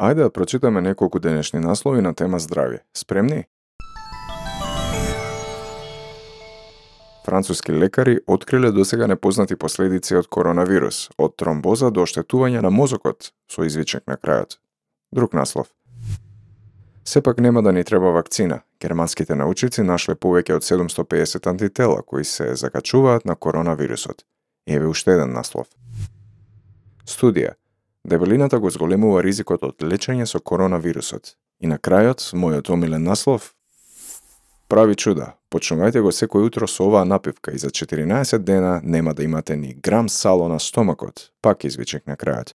Ајде да прочитаме неколку денешни наслови на тема здравје. Спремни? Француски лекари откриле досега непознати последици од коронавирус, од тромбоза до оштетување на мозокот, со извичек на крајот. Друг наслов. Сепак нема да ни треба вакцина. Германските научици нашле повеќе од 750 антитела кои се закачуваат на коронавирусот. Еве уште еден наслов. Студија. Дебелината го зголемува ризикот од лечење со коронавирусот. И на крајот, мојот омилен наслов, прави чуда. Почнувајте го секој утро со оваа напивка и за 14 дена нема да имате ни грам сало на стомакот. Пак извичек на крајот.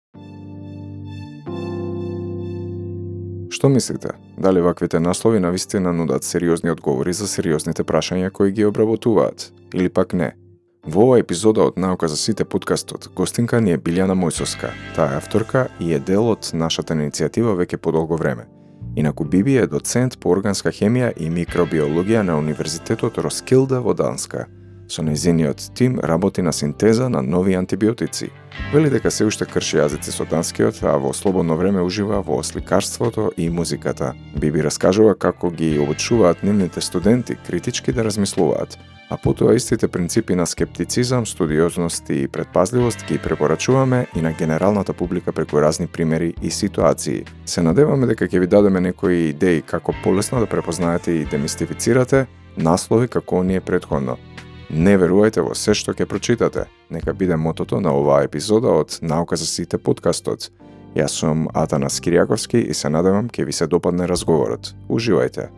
Што мислите? Дали ваквите наслови навистина нудат сериозни одговори за сериозните прашања кои ги обработуваат? Или пак не? Во ова епизода од Наука за сите подкастот, гостинка ни е Билјана Мојсовска. Таа е авторка и е дел од нашата иницијатива веќе подолго време. Инаку Биби е доцент по органска хемија и микробиологија на Универзитетот Роскилда во Данска. Со незиниот тим работи на синтеза на нови антибиотици. Вели дека се уште крши јазици со данскиот, а во слободно време ужива во сликарството и музиката. Биби раскажува како ги обучуваат нивните студенти критички да размислуваат, а потоа истите принципи на скептицизам, студиозност и предпазливост ги препорачуваме и на генералната публика преку разни примери и ситуации. Се надеваме дека ќе ви дадеме некои идеи како полесно да препознаете и демистифицирате наслови како оние предходно. Не верувајте во се што ќе прочитате. Нека биде мотото на оваа епизода од Наука за сите подкастот. Јас сум Атанас Кириаковски и се надевам ќе ви се допадне разговорот. Уживајте!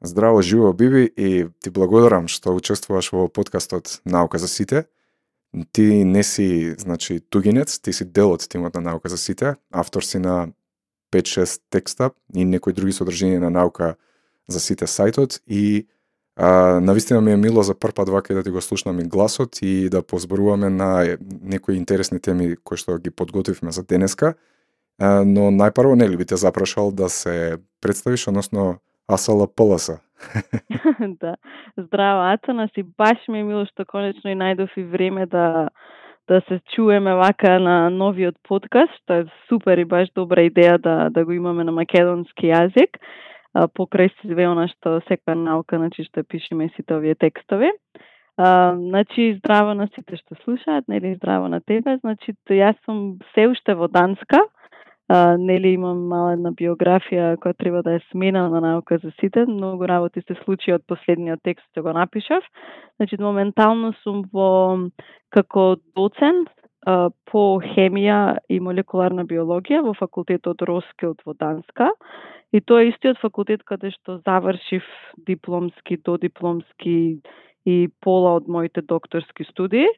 Здраво, живо, Биби, и ти благодарам што учествуваш во подкастот Наука за сите. Ти не си, значи, тугинец, ти си дел од тимот на Наука за сите, автор си на 5-6 текста и некои други содржини на Наука за сите сајтот и а, навистина ми е мило за прв пат вака да ти го слушнам и гласот и да позборуваме на некои интересни теми кои што ги подготвивме за денеска. А, но најпрво нели би те запрашал да се представиш, односно Асала Паласа. да. Здраво, Атана, си баш ми е мило што конечно и најдов и време да да се чуеме вака на новиот подкаст, што е супер и баш добра идеја да, да го имаме на македонски јазик, а, покрај све она што сека наука, значи што пишеме сите овие текстови. А, значи, здраво на сите што слушаат, нели здраво на тебе. Значи, јас сум се уште во Данска, а, нели имам мала една биографија која треба да е смена на наука за сите. Многу работи се случи од последниот текст што го напишав. Значи, моментално сум во како доцент а, по хемија и молекуларна биологија во факултетот Роскилд во Данска. И тоа е истиот факултет каде што завршив дипломски, додипломски и пола од моите докторски студии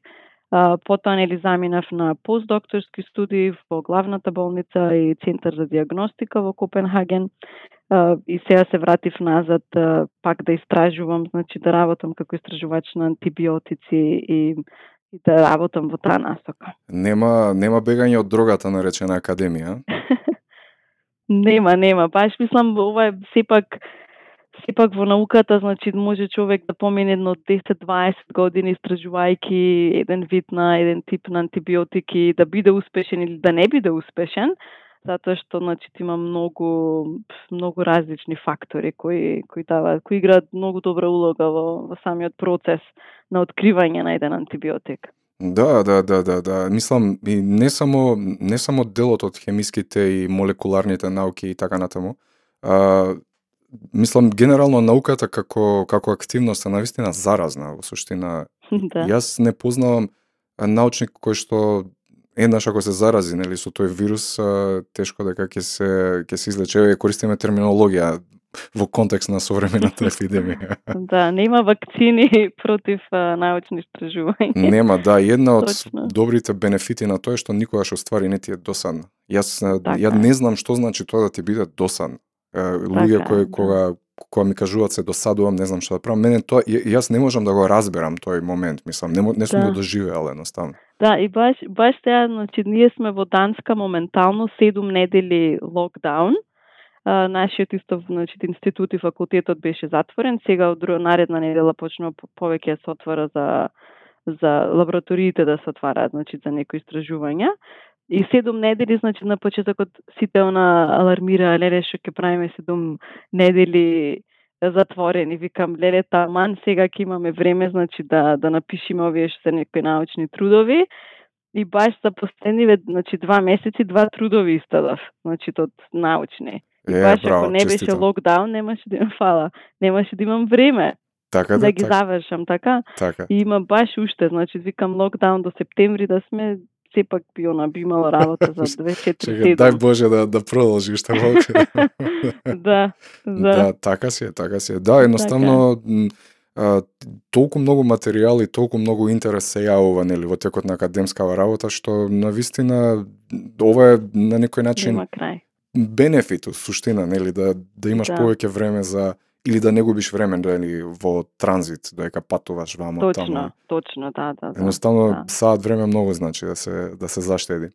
потоа нели заминав на постдокторски студии во главната болница и центар за диагностика во Копенхаген и сега се вратив назад пак да истражувам, значи да работам како истражувач на антибиотици и и да работам во таа насока. Нема нема бегање од дрогата наречена академија. нема, нема. Баш мислам ова е сепак сепак во науката, значи, може човек да помине едно 10-20 години истражувајќи еден вид на еден тип на антибиотики, да биде успешен или да не биде успешен, затоа што значи има многу многу различни фактори кои кои даваат, кои играат многу добра улога во, во самиот процес на откривање на еден антибиотик. Да, да, да, да, да. Мислам и не само не само делот од хемиските и молекуларните науки и така натаму. А, мислам генерално науката како како активност е навистина заразна во суштина. да. Јас не познавам научник кој што еднаш ако се зарази нели со тој вирус тешко дека ќе се ќе се излече користиме терминологија во контекст на современата епидемија. да, нема вакцини против а, научни истражувања. Нема, да, една од Точно. добрите бенефити на тоа е што никогаш уствари не ти е досадно. Јас така. ја не знам што значи тоа да ти биде досадно луѓе така, кои да. кога кога ми кажуваат се досадувам, не знам што да правам, мене тоа јас не можам да го разберам тој момент, мислам, не, не сум да. го доживеал едноставно. Да, и баш баш сега, значи ние сме во Данска моментално 7 недели локдаун. а, нашиот исто значи институт и факултетот беше затворен. Сега од друга наредна недела почнува повеќе се отвора за за лабораториите да се отвараат, значи за некои истражувања. И седум недели, значи на почетокот сите она алармира, леле што ќе правиме седум недели затворени. Викам, леле таман, сега ќе имаме време, значи да да напишеме овие што се некои научни трудови. И баш за последниве, значи два месеци, два трудови истадов, значи од научни. И Е, баш браво, ако не беше честитам. локдаун, немаше да имам фала. Немаше да имам време Така да да, ги така, завршам, така? така. И има баш уште, значи викам локдаун до септември да сме сепак би она би имала работа за 2 Чекај, 4 дај Боже да да продолжи уште малку. да, да. Да, така си е, така си е. Да, едноставно м, а, толку многу материјали, толку многу интерес се јавува нели во текот на академскава работа што на вистина ова е на некој начин Нема крај. бенефит у суштина, нели да да имаш Да. повеќе време за или да не губиш време нели во транзит, додека патуваш вамо таму. Точно, точно, да, да, да. Едноставно да. саат време многу значи да се да се заштеди.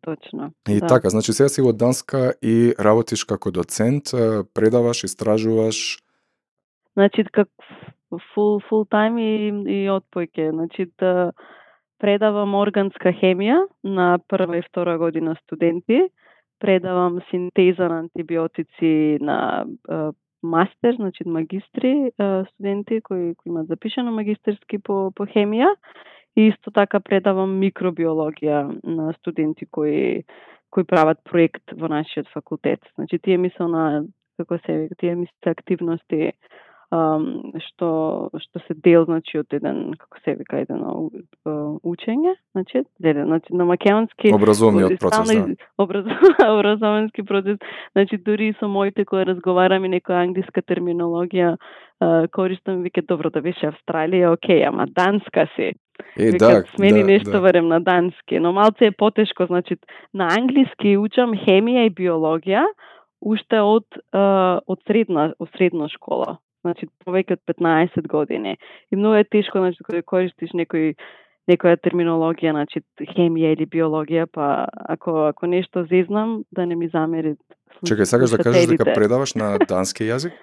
Точно. И да. така, значи сега си во Данска и работиш како доцент, предаваш, истражуваш, Значи как фул фул тајм и и отпојке. Значи да предавам органска хемија на прва и втора година студенти, предавам синтеза на антибиотици на мастер, значи магистри студенти кои кои имаат запишано магистерски по по хемија и исто така предавам микробиологија на студенти кои кои прават проект во нашиот факултет. Значи тие мисел на како се тие тие мисле активности што што се дел значи од еден како се вика еден учење, значи, леле, значи на македонски образовниот процес, да. из- образов, образовански процес. Значи дури и со моите кои разговараме некоја англиска терминологија користам вике добро да беше Австралија, окей, ама Данска си. Е, да, смени да, нешто да. барем на дански, но малце е потешко, значи на англиски учам хемија и биологија уште од од средна од средна школа. Значи повеќе од 15 години. И многу е тешко значи кога користиш некој некоја терминологија, значи хемија или биологија, па ако ако нешто зезнам да не ми замери. Чекај, сакаш да кажеш дека предаваш на дански јазик?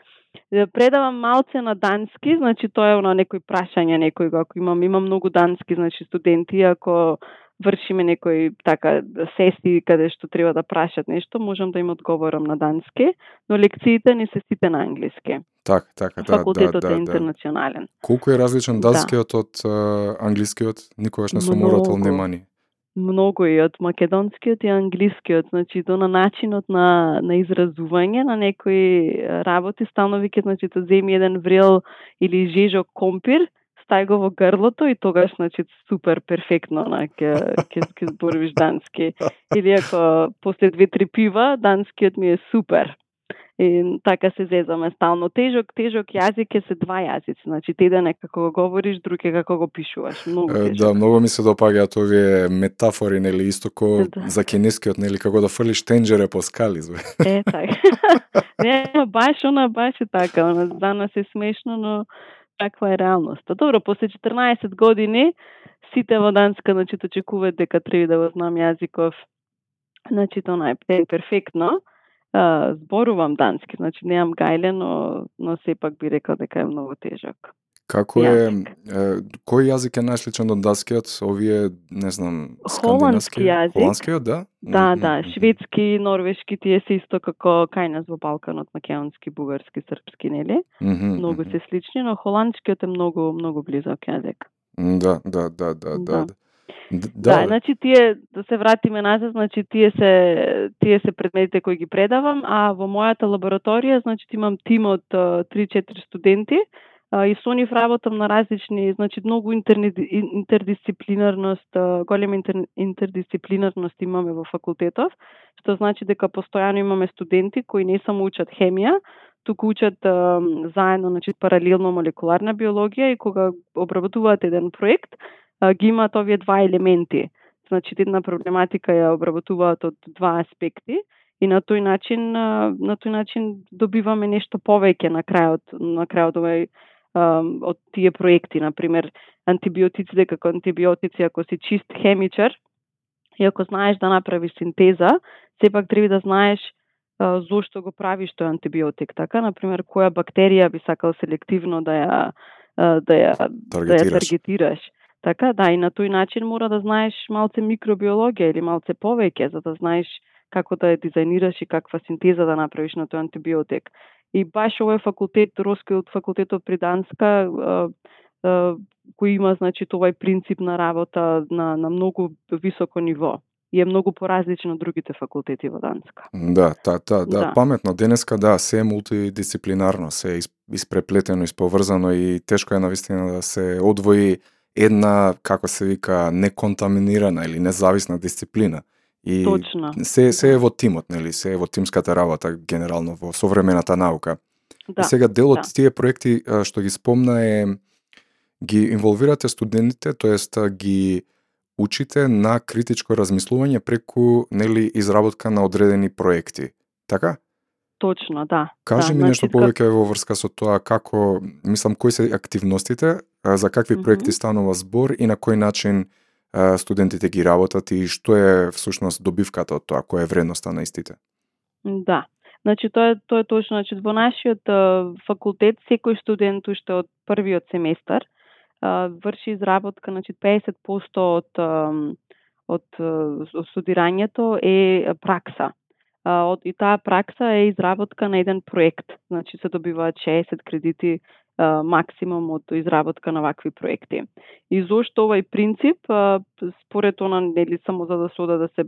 Ја Предавам малце на дански, значи тоа е на некои прашања некој ако имам имам многу дански значи студенти ако вршиме некои така сесии каде што треба да прашат нешто, можам да им одговорам на дански, но лекциите не се сите на англиски. Така, така, да, да, Факултетот да, е да. интернационален. Колку е различен Да. данскиот од а, англискиот? Никогаш не сум морател внимание. Многу и од македонскиот и англискиот, значи до на начинот на на изразување на некои работи стално виќе значи да земи еден врел или жежок компир, стај го во грлото и тогаш значи супер перфектно на ќе ќе ќе зборуваш дански. Или ако после две-три пива, данскиот ми е супер. И така се зезаме стално. Тежок, тежок јазик е се два јазици. Значи, еден е како го говориш, друг е како го пишуваш. Многу тежок. Да, многу ми се допаѓаат овие метафори, нели, исто ко Да. за кинескиот, нели, како да фрлиш тенџере по скали, зве. Е, така. Не, баш она, баш е така. Она, за нас е смешно, но таква е реалноста. Добро, после 14 години, сите во Данска, значи, очекуваат дека треба да го знам јазиков. Значи, тоа е перфектно. А, зборувам дански, значи неам гајле, но, но сепак би рекла дека е многу тежок. Како е, Јазик. е, кој јазик е најсличен од данскиот? Овие, не знам, Холандски скандинавски? јазик. Холандскиот, да? Да, Мгм, да, мгм. шведски, норвешки, тие се исто како кај нас во Балканот, македонски, бугарски, српски, нели? Мгм, Многу мгм. се слични, но холандскиот е многу многу близок јазик. Да, да, да, да, да. Да. да. Да, Да, да, значи тие да се вратиме назад, значи тие се тие се предметите кои ги предавам, а во мојата лабораторија значи имам тим од а, 3-4 студенти и со нив работам на различни, значи многу интерни, интердисциплинарност, голема интер, интердисциплинарност имаме во факултетов, што значи дека постојано имаме студенти кои не само учат хемија, туку учат а, заедно, значи паралелно молекуларна биологија и кога обработуваат еден проект, а, ги имаат овие два елементи. Значи, една проблематика ја обработуваат од два аспекти и на тој начин на тој начин добиваме нешто повеќе на крајот на крајот овој од тие проекти, на пример, антибиотиците како антибиотици, ако си чист хемичар и ако знаеш да направиш синтеза, сепак треба да знаеш зошто го правиш тој антибиотик, така, например, која бактерија би сакал селективно да ја да ја да ја таргетираш. Така, да, и на тој начин мора да знаеш малце микробиологија или малце повеќе, за да знаеш како да ја дизајнираш и каква синтеза да направиш на тој антибиотик. И баш овој факултет, од факултетот при Данска, кој има значи овај принцип на работа на на многу високо ниво и е многу поразлично од другите факултети во Данска. Да, та, та, да, да, паметно. Денеска, да, се е мултидисциплинарно, се е испреплетено, исповрзано и тешко е навистина да се одвои една, како се вика, неконтаминирана или независна дисциплина. И Точно. се, се е во тимот, нели, се е во тимската работа генерално во современата наука. Да, и сега дел од да. тие проекти што ги спомна е ги инволвирате студентите, тоест ги учите на критичко размислување преку нели изработка на одредени проекти. Така? Точно, да. Кажи да, ми нешто повеќе во врска со тоа како, мислам, кои се активностите, за какви mm -hmm. проекти станува збор и на кој начин студентите ги работат и што е всушност добивката од тоа, која е вредноста на истите? Да. Значи тоа е тоа е точно, значи во нашиот факултет секој студент уште од првиот семестар врши изработка, значи 50% од, од, од студирањето е пракса. Од, и таа пракса е изработка на еден проект. Значи се добиваат 60 кредити максимум од изработка на вакви проекти. И зошто овај принцип, според она нели само за да се ода да се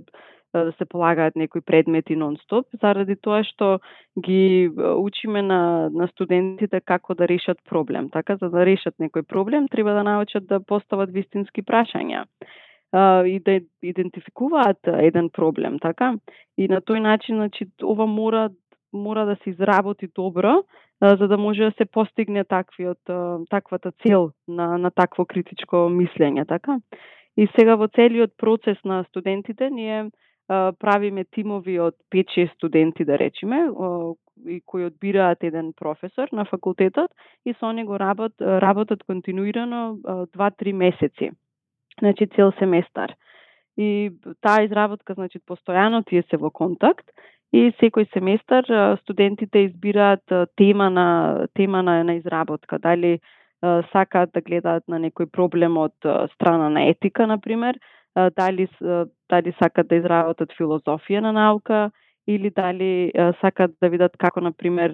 да се полагаат некои предмети нонстоп, заради тоа што ги учиме на, на студентите како да решат проблем. Така, за да решат некој проблем, треба да научат да постават вистински прашања и да идентификуваат еден проблем, така? И на тој начин, значи, ова мора мора да се изработи добро, за да може да се постигне таквиот таквата цел на на такво критичко мислење, така? И сега во целиот процес на студентите ние правиме тимови од 5-6 студенти, да речеме, и кои одбираат еден професор на факултетот и со него работ, работат континуирано 2-3 месеци. Значи цел семестар. И таа изработка, значи постојано тие се во контакт и секој семестар студентите избираат тема на тема на, на изработка, дали сакаат да гледаат на некој проблем од страна на етика на пример, дали дали сакат да изработат филозофија на наука или дали сакат да видат како на пример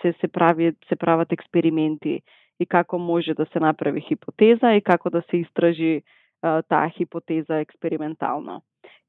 се се прави се прават експерименти и како може да се направи хипотеза и како да се истражи таа хипотеза експериментално.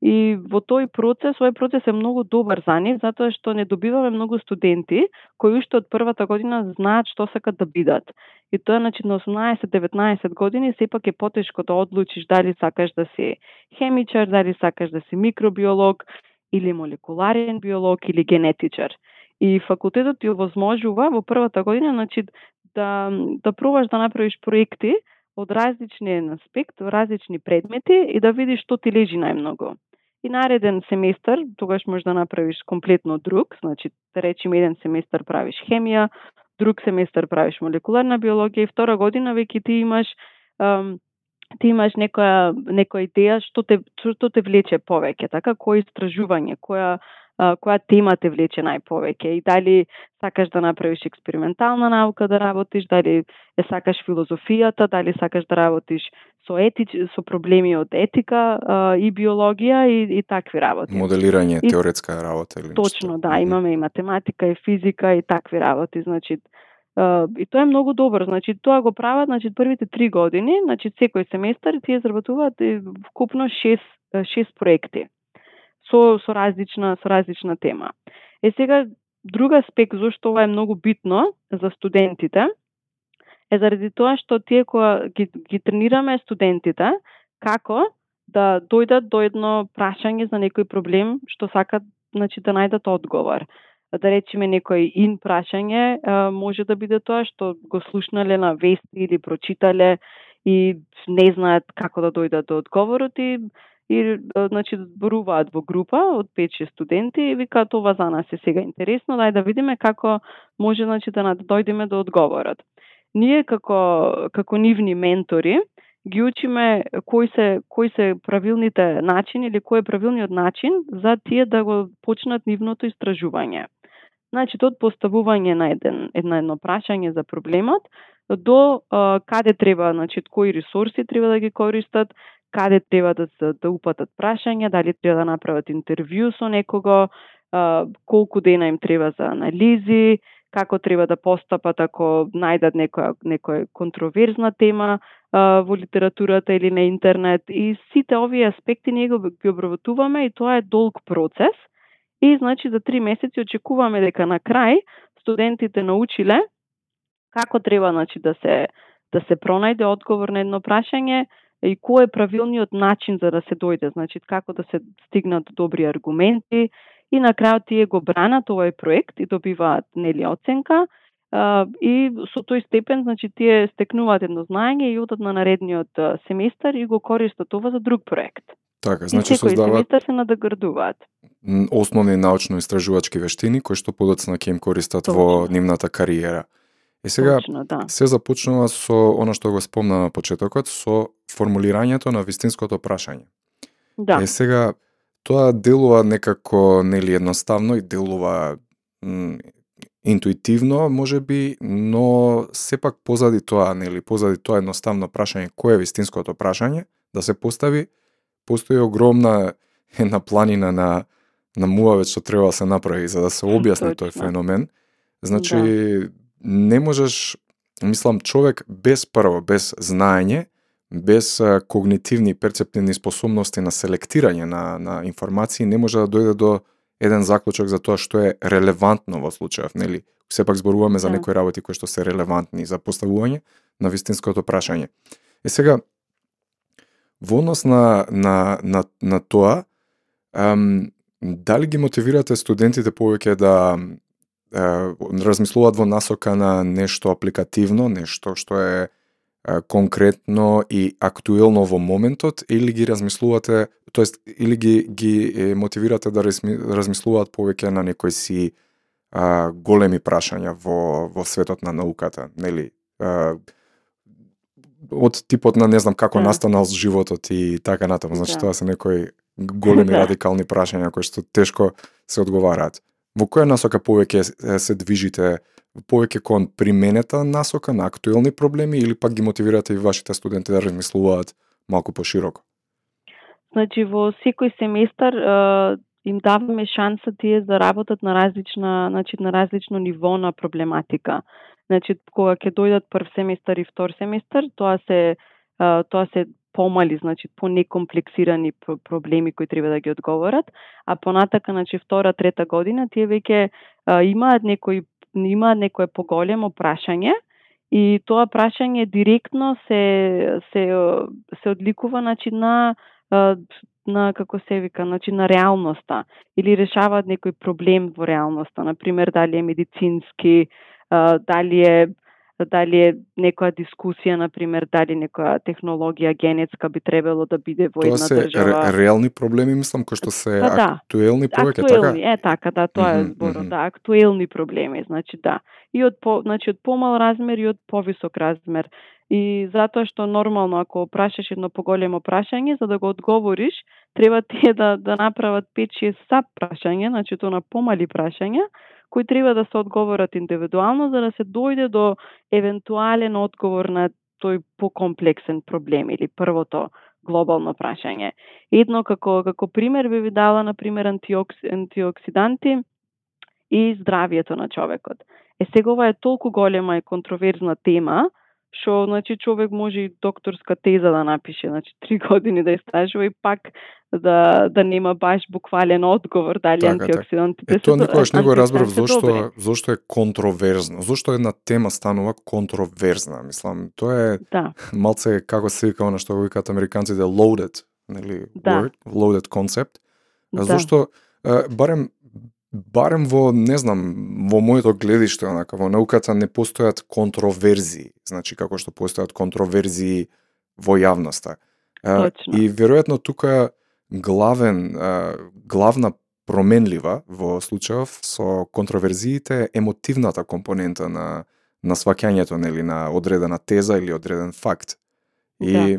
И во тој процес, овој процес е многу добар за нив, затоа што не добиваме многу студенти кои уште од првата година знаат што сакат да бидат. И тоа значи на 18-19 години сепак е потешко да одлучиш дали сакаш да си хемичар, дали сакаш да си микробиолог или молекуларен биолог или генетичар. И факултетот ти овозможува во првата година значи да да пробаш да направиш проекти од различни аспект, различни предмети и да видиш што ти лежи најмногу. И нареден семестар, тогаш можеш да направиш комплетно друг, значи, да речеме еден семестар правиш хемија, друг семестар правиш молекуларна биологија и втора година веќе ти имаш ам, ти имаш некоја некоја идеја што те што те влече повеќе, така? Кој истражување, која која тема те влече најповеќе? И дали сакаш да направиш експериментална наука да работиш, дали е сакаш филозофијата, дали сакаш да работиш со етич, со проблеми од етика а, и биологија и, и такви работи. Моделирање, и, теоретска работа или Точно, да, имаме и математика и физика и такви работи, значи Uh, и тоа е многу добро. Значи тоа го прават значи првите три години, значи секој семестар тие изработуваат вкупно шест шест проекти со со различна со различна тема. Е сега друг аспект зошто ова е многу битно за студентите е заради тоа што тие кога ги, ги тренираме студентите како да дојдат до едно прашање за некој проблем што сакат значи да најдат одговор. Да речеме некој ин прашање може да биде тоа што го слушнале на вести или прочитале и не знаат како да дојдат до одговорот и и значи зборуваат во група од 5-6 студенти и викаат ова за нас е сега интересно, дај да видиме како може значи да, да дојдеме до одговорот. Ние како како нивни ментори ги учиме кои се кои се правилните начини или кој е правилниот начин за тие да го почнат нивното истражување. Значи, од поставување на еден, една едно прашање за проблемот, до а, каде треба, значи, кои ресурси треба да ги користат, каде треба да се да упатат прашања, дали треба да направат интервју со некого, колку дена им треба за анализи, како треба да постапат ако најдат некоја, некоја контроверзна тема а, во литературата или на интернет. И сите овие аспекти ние го ги обработуваме и тоа е долг процес. И значи за три месеци очекуваме дека на крај студентите научиле како треба значи да се да се пронајде одговор на едно прашање и кој е правилниот начин за да се дојде, значи како да се стигнат добри аргументи и на крајот тие го бранат овој проект и добиваат нели оценка и со тој степен значи тие стекнуваат едно знаење и одат на наредниот семестар и го користат ова за друг проект. Така, значи и создаваат се надоградуваат. основни научно-истражувачки вештини кои што подоцна ќе им користат во Точно. нивната кариера. Е сега, Точно, да. се започнува со она што го спомна на почетокот, со формулирањето на вистинското прашање. Да. Е сега, тоа делува некако нели едноставно и делува интуитивно, може би, но сепак позади тоа, нели, позади тоа едноставно прашање, кој е вистинското прашање, да се постави, постои огромна една планина на на муавет што треба да се направи за да се објасни тој Точно. феномен. Значи, не можеш, мислам, човек без прво, без знаење, без когнитивни и перцептивни способности на селектирање на, на информации, не може да дојде до еден заклучок за тоа што е релевантно во случајов, нели? Сепак зборуваме за Да. некои работи кои што се релевантни за поставување на вистинското прашање. Е сега, во однос на, на, на, на тоа, ам, дали ги мотивирате студентите повеќе да размислуваат во насока на нешто апликативно, нешто што е конкретно и актуелно во моментот или ги размислувате, тоест или ги ги мотивирате да разми, размислуваат повеќе на некои си а, големи прашања во во светот на науката, нели? А, од типот на не знам како Да. настанал животот и така натаму. Значи Да. тоа се некои големи Да. радикални прашања кои што тешко се одговараат. Во која насока повеќе се- движите повеќе кон применета насока на актуелни проблеми или пак ги мотивирате и вашите студенти да размислуваат малку пошироко? Значи во секој семестар е, им даваме шанса тие да работат на различна, значи на различно ниво на проблематика. Значи кога ќе дојдат прв семестар и втор семестар, тоа се е, тоа се помали, значи понекомплексирани проблеми кои треба да ги одговорат, а понатака, значи втора, трета година, тие веќе имаат некои имаат некое поголемо прашање и тоа прашање директно се се се одликува значи на на како се вика, значи на реалноста или решаваат некој проблем во реалноста, на пример дали е медицински, дали е дали е некоја дискусија, на пример, дали некоја технологија генетска би требало да биде во Тоа една се држава. ре, реални проблеми, мислам, кои што се Па да, актуелни повеќе, актуелни, така? е така, да, тоа е Мгм, зборот, мгм. да, актуелни проблеми, значи да. И од по, значи од помал размер и од повисок размер. И затоа што нормално ако прашаш едно поголемо прашање, за да го одговориш, треба тие да да направат 5-6 саб прашања, значи тоа на помали прашања, кои треба да се одговорат индивидуално за да се дојде до евентуален одговор на тој покомплексен проблем или првото глобално прашање. Едно како како пример би ви дала на пример антиокс, антиоксиданти и здравието на човекот. Е сега ова е толку голема и контроверзна тема што значи човек може и докторска теза да напише, значи три години да истражува и пак да да нема баш буквален одговор дали Така, така. антиоксидантите Е, тоа се до- никогаш не го разбрав зошто зошто е контроверзно. Зошто една тема станува контроверзна, мислам. Тоа е Да, малце како се вика она што го викаат американците loaded, нели, Да. word, loaded concept. А да. Зошто е, барем барем во не знам, во моето гледиште онака во науката не постојат контроверзии, значи како што постојат контроверзии во јавноста. Точно. И веројатно тука главен главна променлива во случајов со контроверзиите е емотивната компонента на на сваќањето нели на одредена теза или одреден факт. И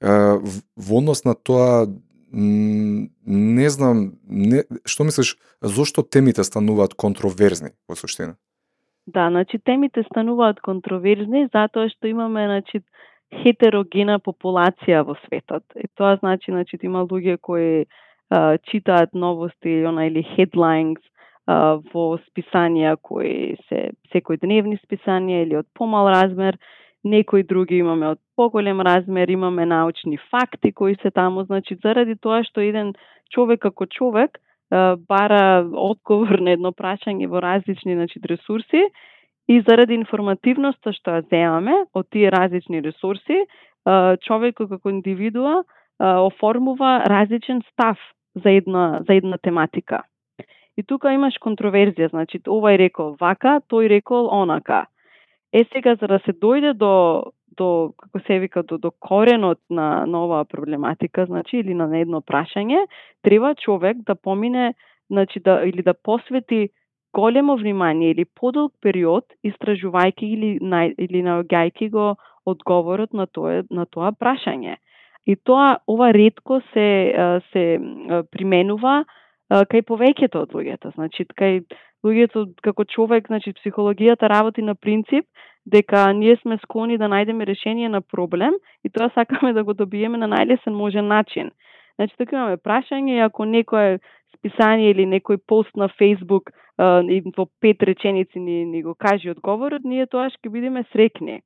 Да. во однос на тоа не знам, не, што мислиш, зошто темите стануваат контроверзни во суштина? Да, значи темите стануваат контроверзни затоа што имаме значи хетерогена популација во светот. И тоа значи значи има луѓе кои а, читаат новости она или headlines а, во списанија кои се секојдневни списанија или од помал размер некои други имаме од поголем размер, имаме научни факти кои се таму, значи заради тоа што еден човек како човек бара одговор на едно прашање во различни значи, ресурси и заради информативноста што ја земаме од тие различни ресурси, човекот како индивидуа оформува различен став за една за една тематика. И тука имаш контроверзија, значи овај рекол вака, тој рекол онака. Е сега за да се дојде до до како се вика до, до коренот на, на оваа проблематика, значи или на едно прашање, треба човек да помине, значи да или да посвети големо внимание или подолг период истражувајќи или на, или наоѓајќи го одговорот на тоа на тоа прашање. И тоа ова ретко се се применува кај повеќето од луѓето. Значи кај луѓето како човек, значи психологијата работи на принцип дека ние сме склони да најдеме решение на проблем и тоа сакаме да го добиеме на најлесен можен начин. Значи тука имаме прашање и ако некое списание или некој пост на Facebook и во пет реченици ни, ни го каже одговорот, ние тоа ќе бидеме срекни.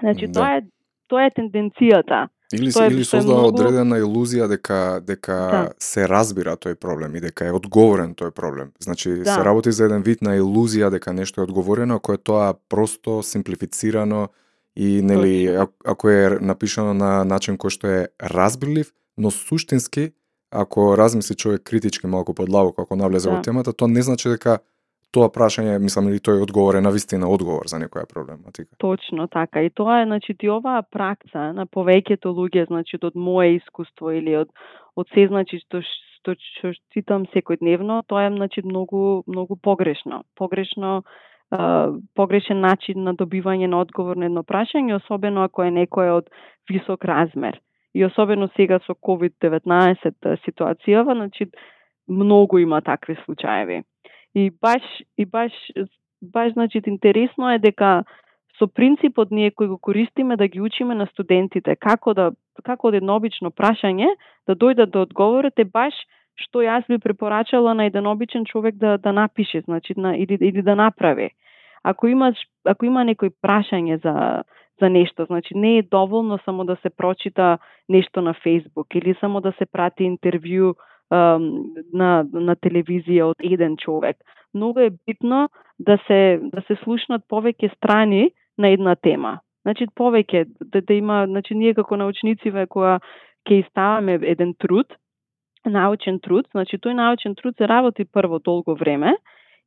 Значи да. тоа е тоа е тенденцијата. Или, тоа или создава многу... одредена илузија дека дека да. се разбира тој проблем и дека е одговорен тој проблем. Значи да. се работи за еден вид на илузија дека нешто е одговорено, ако е тоа просто симплифицирано и нели ако, ако е напишано на начин кој што е разбирлив, но суштински ако размисли човек критички малку подлабоко ако навлезе да. во темата, тоа не значи дека тоа прашање, мислам, или тој одговор е на вистина одговор за некоја проблематика. Точно така. И тоа е, значи, ти оваа пракса на повеќето луѓе, значи, од мое искуство или од од се, значи, што што, што читам секојдневно, тоа е, значи, многу, многу погрешно. Погрешно погрешен начин на добивање на одговор на едно прашање, особено ако е некој од висок размер. И особено сега со COVID-19 ситуацијава, значи, многу има такви случаеви. И баш и баш баш значи интересно е дека со принципот ние кој го користиме да ги учиме на студентите како да како од едно обично прашање да дојдат до одговорот е баш што јас би препорачала на еден обичен човек да да напише, значи на или или да направи. Ако имаш ако има некој прашање за за нешто, значи не е доволно само да се прочита нешто на Facebook или само да се прати интервју на, на телевизија од еден човек. Многу е битно да се, да се слушнат повеќе страни на една тема. Значи, повеќе, да, да има, значи, ние како научници која ќе иставаме еден труд, научен труд, значи тој научен труд се работи прво долго време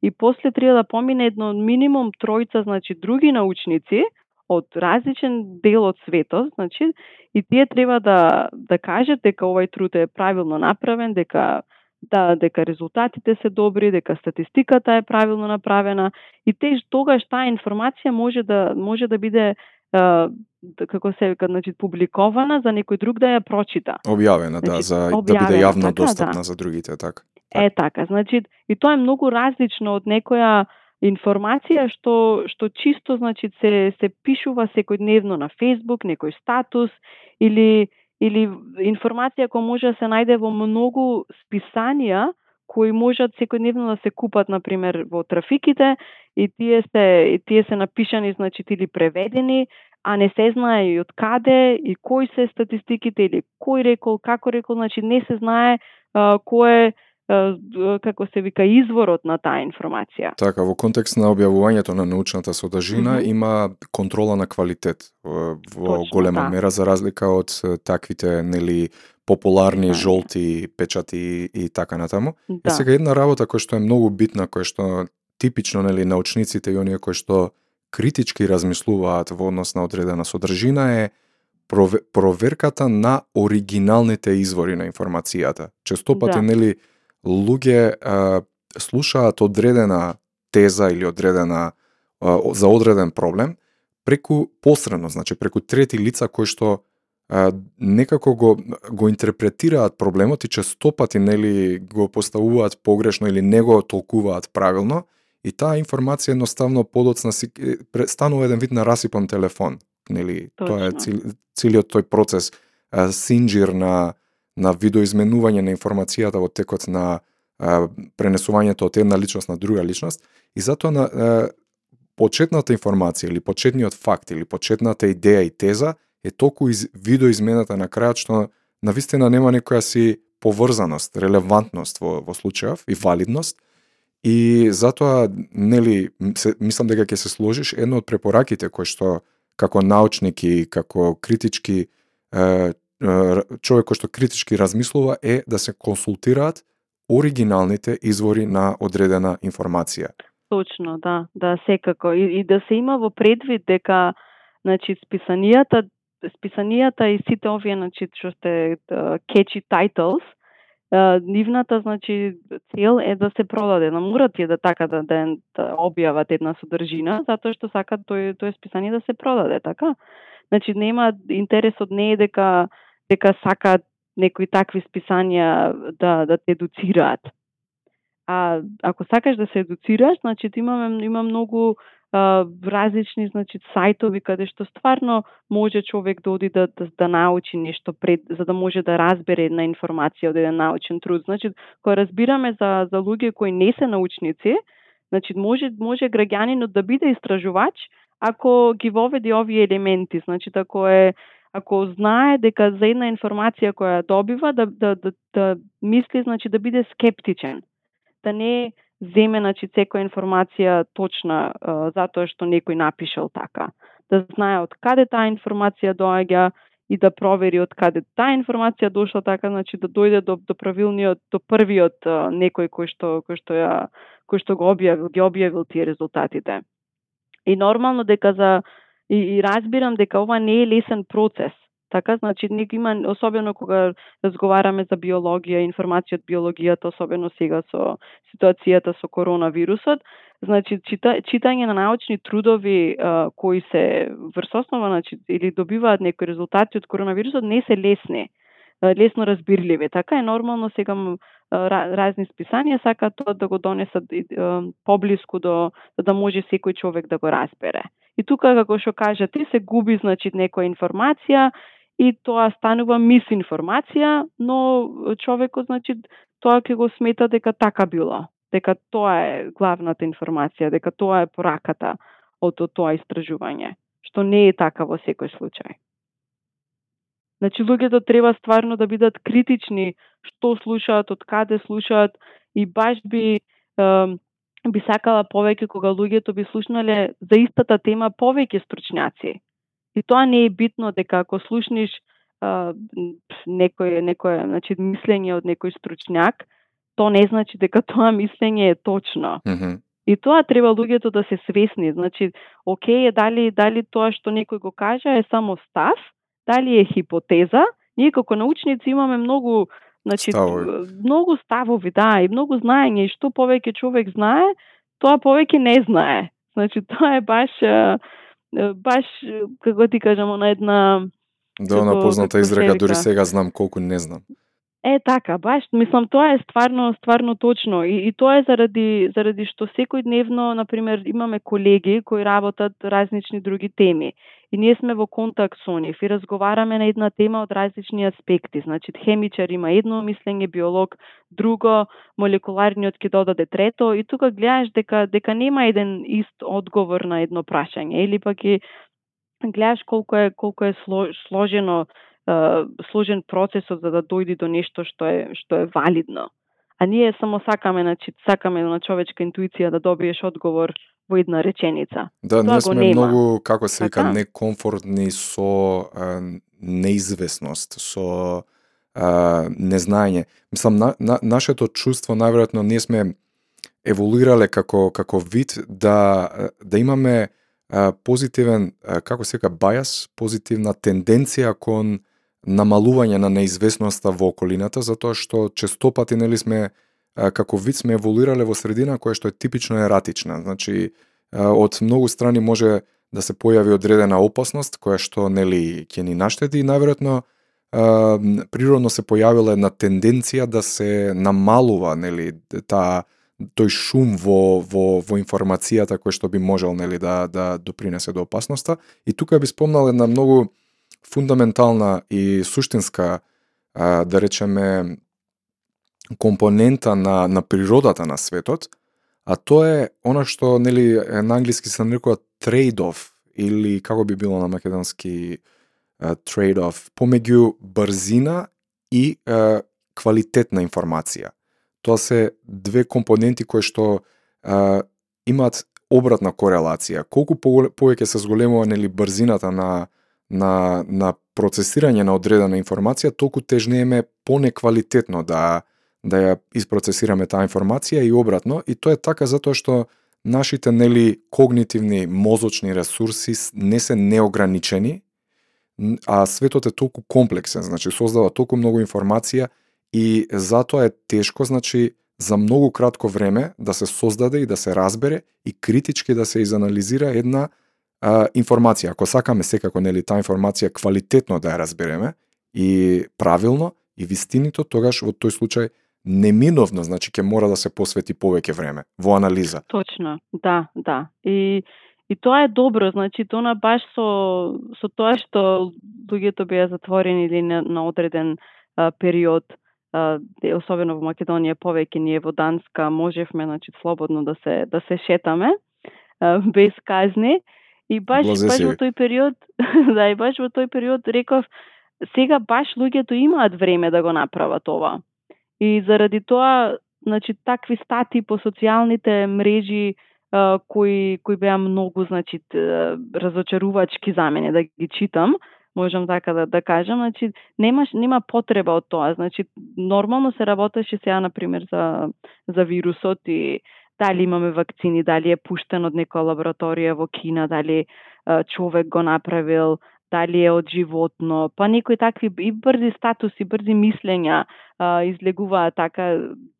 и после треба да помине едно минимум тројца, значи други научници од различен дел од светот, значи, и тие треба да да кажат дека овој труд е правилно направен, дека да дека резултатите се добри, дека статистиката е правилно направена и теж тогаш таа информација може да може да биде Uh, како се вика, значи публикована за некој друг да ја прочита. Објавена, да, значи, за објавена, да биде јавно така, достапна да. за другите, така. Е така, значи и тоа е многу различно од некоја информација што што чисто значи се се пишува секојдневно на Facebook, некој статус или или информација која може да се најде во многу списанија кои можат секојдневно да се купат на пример во трафиките и тие се и тие се напишани значи или преведени, а не се знае и од каде и кои се статистиките или кој рекол, како рекол, значи не се знае а, кој е како се вика изворот на таа информација. Така, во контекст на објавувањето на научната содржина mm -hmm. има контрола на квалитет во Точно, голема да. мера за разлика од таквите нели популарни да. жолти печати и така натаму. Да. Е сега една работа која што е многу битна, која што типично нели научниците и оние кои што критички размислуваат во однос на одредена содржина е проверката на оригиналните извори на информацијата. Често пати да. нели луѓе а, слушаат одредена теза или одредена а, за одреден проблем преку посредно, значи преку трети лица кои што а, некако го го интерпретираат проблемот и често пати нели го поставуваат погрешно или не го толкуваат правилно и таа информација едноставно подоцна си станува еден вид на расипан телефон нели Точно. тоа е цел, целиот тој процес а, синџир на на видоизменување на информацијата во текот на а, пренесувањето од една личност на друга личност и затоа на а, почетната информација или почетниот факт или почетната идеја и теза е толку из, видоизмената на крајот што на вистина нема некоја си поврзаност, релевантност во, во случајов и валидност. И затоа нели се, мислам дека ќе се сложиш едно од препораките кои што како научник и како критички е, човек кој што критички размислува е да се консултираат оригиналните извори на одредена информација. Точно, да, да, секако. И, и да се има во предвид дека значи списанијата списанијата и сите овие значи што сте кечи catchy titles нивната значи цел е да се продаде. На мора е да така да, да, да објават една содржина затоа што сакат тој тој списание да се продаде, така? Значи нема интересот не е дека дека сакаат некои такви списанија да да те едуцираат. А ако сакаш да се едуцираш, значи имаме има многу а, различни значи сајтови каде што стварно може човек да оди да, да, да научи нешто пред за да може да разбере една информација од еден научен труд. Значи кога разбираме за за луѓе кои не се научници, значи може може граѓанинот да биде истражувач ако ги воведи овие елементи, значи ако е ако знае дека за една информација која добива да да да, да мисли значи да биде скептичен. Да не земе значи секоја информација точна а, затоа што некој напишал така. Да знае од каде таа информација доаѓа и да провери од каде таа информација дошла така значи да дојде до до правилниот до првиот а, некој кој што кој што ја кој што го објавил ги објавил тие резултатите. И нормално дека за и, и разбирам дека ова не е лесен процес Така, значи, нека има, особено кога разговараме за биологија, информација од биологијата, особено сега со ситуацијата со коронавирусот, значи, чита, читање на научни трудови а, кои се врз основа, значи, или добиваат некои резултати од коронавирусот, не се лесни лесно разбирливи. Така е нормално сега разни списанија сакаат тоа да го донесат поблиску до да може секој човек да го разбере. И тука како што кажа ти се губи значи некоја информација и тоа станува мисинформација, но човекот значи тоа ќе го смета дека така било, дека тоа е главната информација, дека тоа е пораката од тоа истражување, што не е така во секој случај. Значи луѓето треба стварно да бидат критични што слушаат, од каде слушаат и баш би е, би сакала повеќе кога луѓето би слушнале за истата тема повеќе стручњаци И тоа не е битно дека ако слушниш а, некој некој значи мислење од некој стручњак, то не значи дека тоа мислење е точно. Mm -hmm. И тоа треба луѓето да се свесни. Значи, окей, дали дали тоа што некој го кажа е само став, дали е хипотеза, ние како научници имаме многу значи ставови. многу ставови, да, и многу знаење и што повеќе човек знае, тоа повеќе не знае. Значи тоа е баш баш, како ти кажам, на една... Да, она позната изрека, дури сега знам колку не знам. Е, така, баш, мислам, тоа е стварно, стварно точно. И, и тоа е заради, заради што секојдневно, например, имаме колеги кои работат различни други теми и ние сме во контакт со нив и разговараме на една тема од различни аспекти. Значи, хемичар има едно мислење, биолог друго, молекуларниот ќе додаде трето и тука гледаш дека дека нема еден ист одговор на едно прашање или пак и гледаш колку е колку е сложено сложен процесот за да дојди до нешто што е што е валидно. А ние само сакаме, значи, сакаме на човечка интуиција да добиеш одговор во една реченица. Да, Тоа ние сме нема. многу, како се вика, Така? некомфортни со а, неизвестност, со а, незнаење. Мислам, на, на, нашето чувство, најверојатно, ние сме еволуирале како, како вид да, да имаме а, позитивен, а, како се вика, бајас, позитивна тенденција кон намалување на неизвестноста во околината, затоа што честопати нели сме како вид сме еволуирале во средина која што е типично ератична. Значи, од многу страни може да се појави одредена опасност која што нели ќе ни наштети и најверојатно природно се појавила една тенденција да се намалува нели таа тој шум во, во, во информацијата кој што би можел нели да да допринесе до опасноста и тука би спомнал една многу фундаментална и суштинска а, да речеме компонента на на природата на светот а тоа е она што нели на англиски се нарекува trade-off или како би било на македонски trade-off помеѓу брзина и uh, квалитет на информација. Тоа се две компоненти кои што а, имаат обратна корелација. Колку повеќе се зголемува нели брзината на на на процесирање на одредена информација, толку тежнееме понеквалитетно да да ја испроцесираме таа информација и обратно. И тоа е така затоа што нашите нели когнитивни мозочни ресурси не се неограничени а светот е толку комплексен, значи создава толку многу информација и затоа е тешко, значи за многу кратко време да се создаде и да се разбере и критички да се изанализира една а, информација. Ако сакаме секако нели таа информација квалитетно да ја разбереме и правилно и вистинито, тогаш во тој случај неминовно, значи ќе мора да се посвети повеќе време во анализа. Точно, да, да. И И тоа е добро, значи тоа баш со со тоа што луѓето беа затворени или на, на одреден а, период, а, особено во Македонија, повеќе ние во Данска можевме значи слободно да се да се шетаме а, без казни. И баш Блазе баш во тој период, да, и баш во тој период реков сега баш луѓето имаат време да го направат ова. И заради тоа, значи такви стати по социјалните мрежи кои кои беа многу значи разочарувачки за мене да ги читам, можам така да, да кажам, значи немаш нема потреба од тоа. Значи нормално се работеше сега на пример за за вирусот и дали имаме вакцини, дали е пуштен од некоја лабораторија во Кина, дали човек го направил, дали е од животно, па некои такви и брзи статуси, брзи мислења а, излегуваат така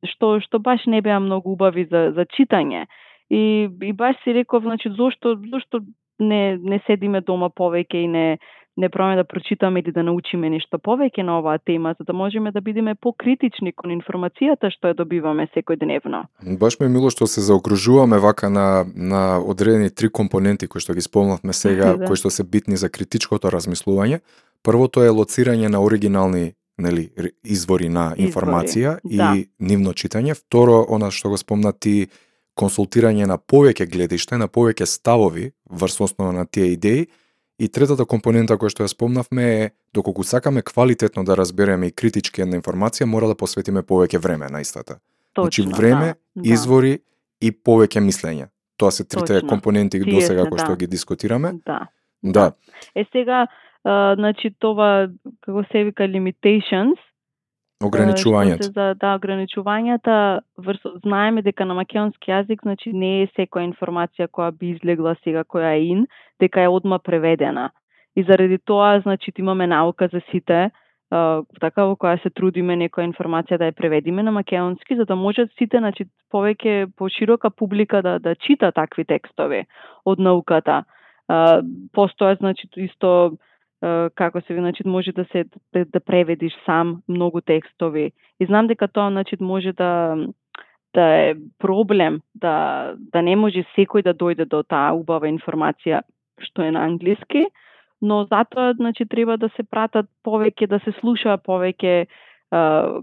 што што баш не беа многу убави за за читање. И, и баш си реков, значи, зошто, зошто не, не седиме дома повеќе и не, не пробаме да прочитаме или да научиме нешто повеќе на оваа тема, за да можеме да бидеме покритични кон информацијата што ја добиваме секој дневно. Баш ме мило што се заокружуваме вака на, на одредени три компоненти кои што ги спомнавме сега, да. кои што се битни за критичкото размислување. Првото е лоцирање на оригинални нели извори на информација извори, и да. нивно читање. Второ, она што го спомна ти консултирање на повеќе гледиште, на повеќе ставови врз основа на тие идеи. И третата компонента која што ја спомнавме е доколку сакаме квалитетно да разбереме и критички една информација, мора да посветиме повеќе време на истата. Значи, Точно, значи време, да, извори и повеќе мислење. Тоа се трите Точно. компоненти до сега кои што да. ги дискутираме. Да. Да. Е сега, а, значи това како се вика limitations, Ограничувањата. За, да, ограничувањата, врз, знаеме дека на македонски јазик, значи не е секоја информација која би излегла сега, која е ин, дека е одма преведена. И заради тоа, значи, имаме наука за сите, Uh, така во која се трудиме некоја информација да ја преведиме на македонски за да можат сите значи повеќе поширока публика да да чита такви текстови од науката. Uh, постојат значи исто како се значи може да се да, да преведиш сам многу текстови. И знам дека тоа значи може да да е проблем да да не може секој да дојде до таа убава информација што е на англиски, но затоа значи треба да се пратат повеќе, да се слуша повеќе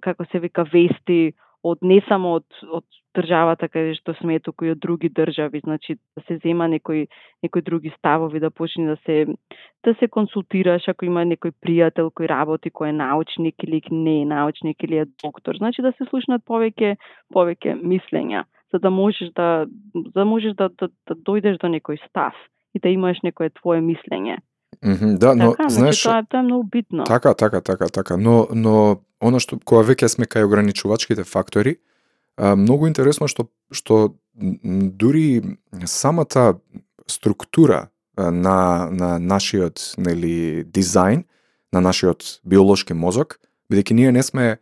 како се вика вести од не само од од државата каде што сме туку и од други држави, значи да се зема некои некои други ставови, да почне да се да се консултираш ако има некој пријател кој работи, кој е научник или не е научник или е доктор, значи да се слушнат повеќе повеќе мислења, за да можеш да за да можеш да, да, да дојдеш до некој став и да имаш некое твое мислење. Mm -hmm, да, но така, значи, знаеш, тоа, тоа е многу битно. Така, така, така, така, но но она што кога веќе сме кај ограничувачките фактори, а, многу интересно што што дури самата структура на на нашиот нели дизајн, на нашиот биолошки мозок, бидејќи ние не сме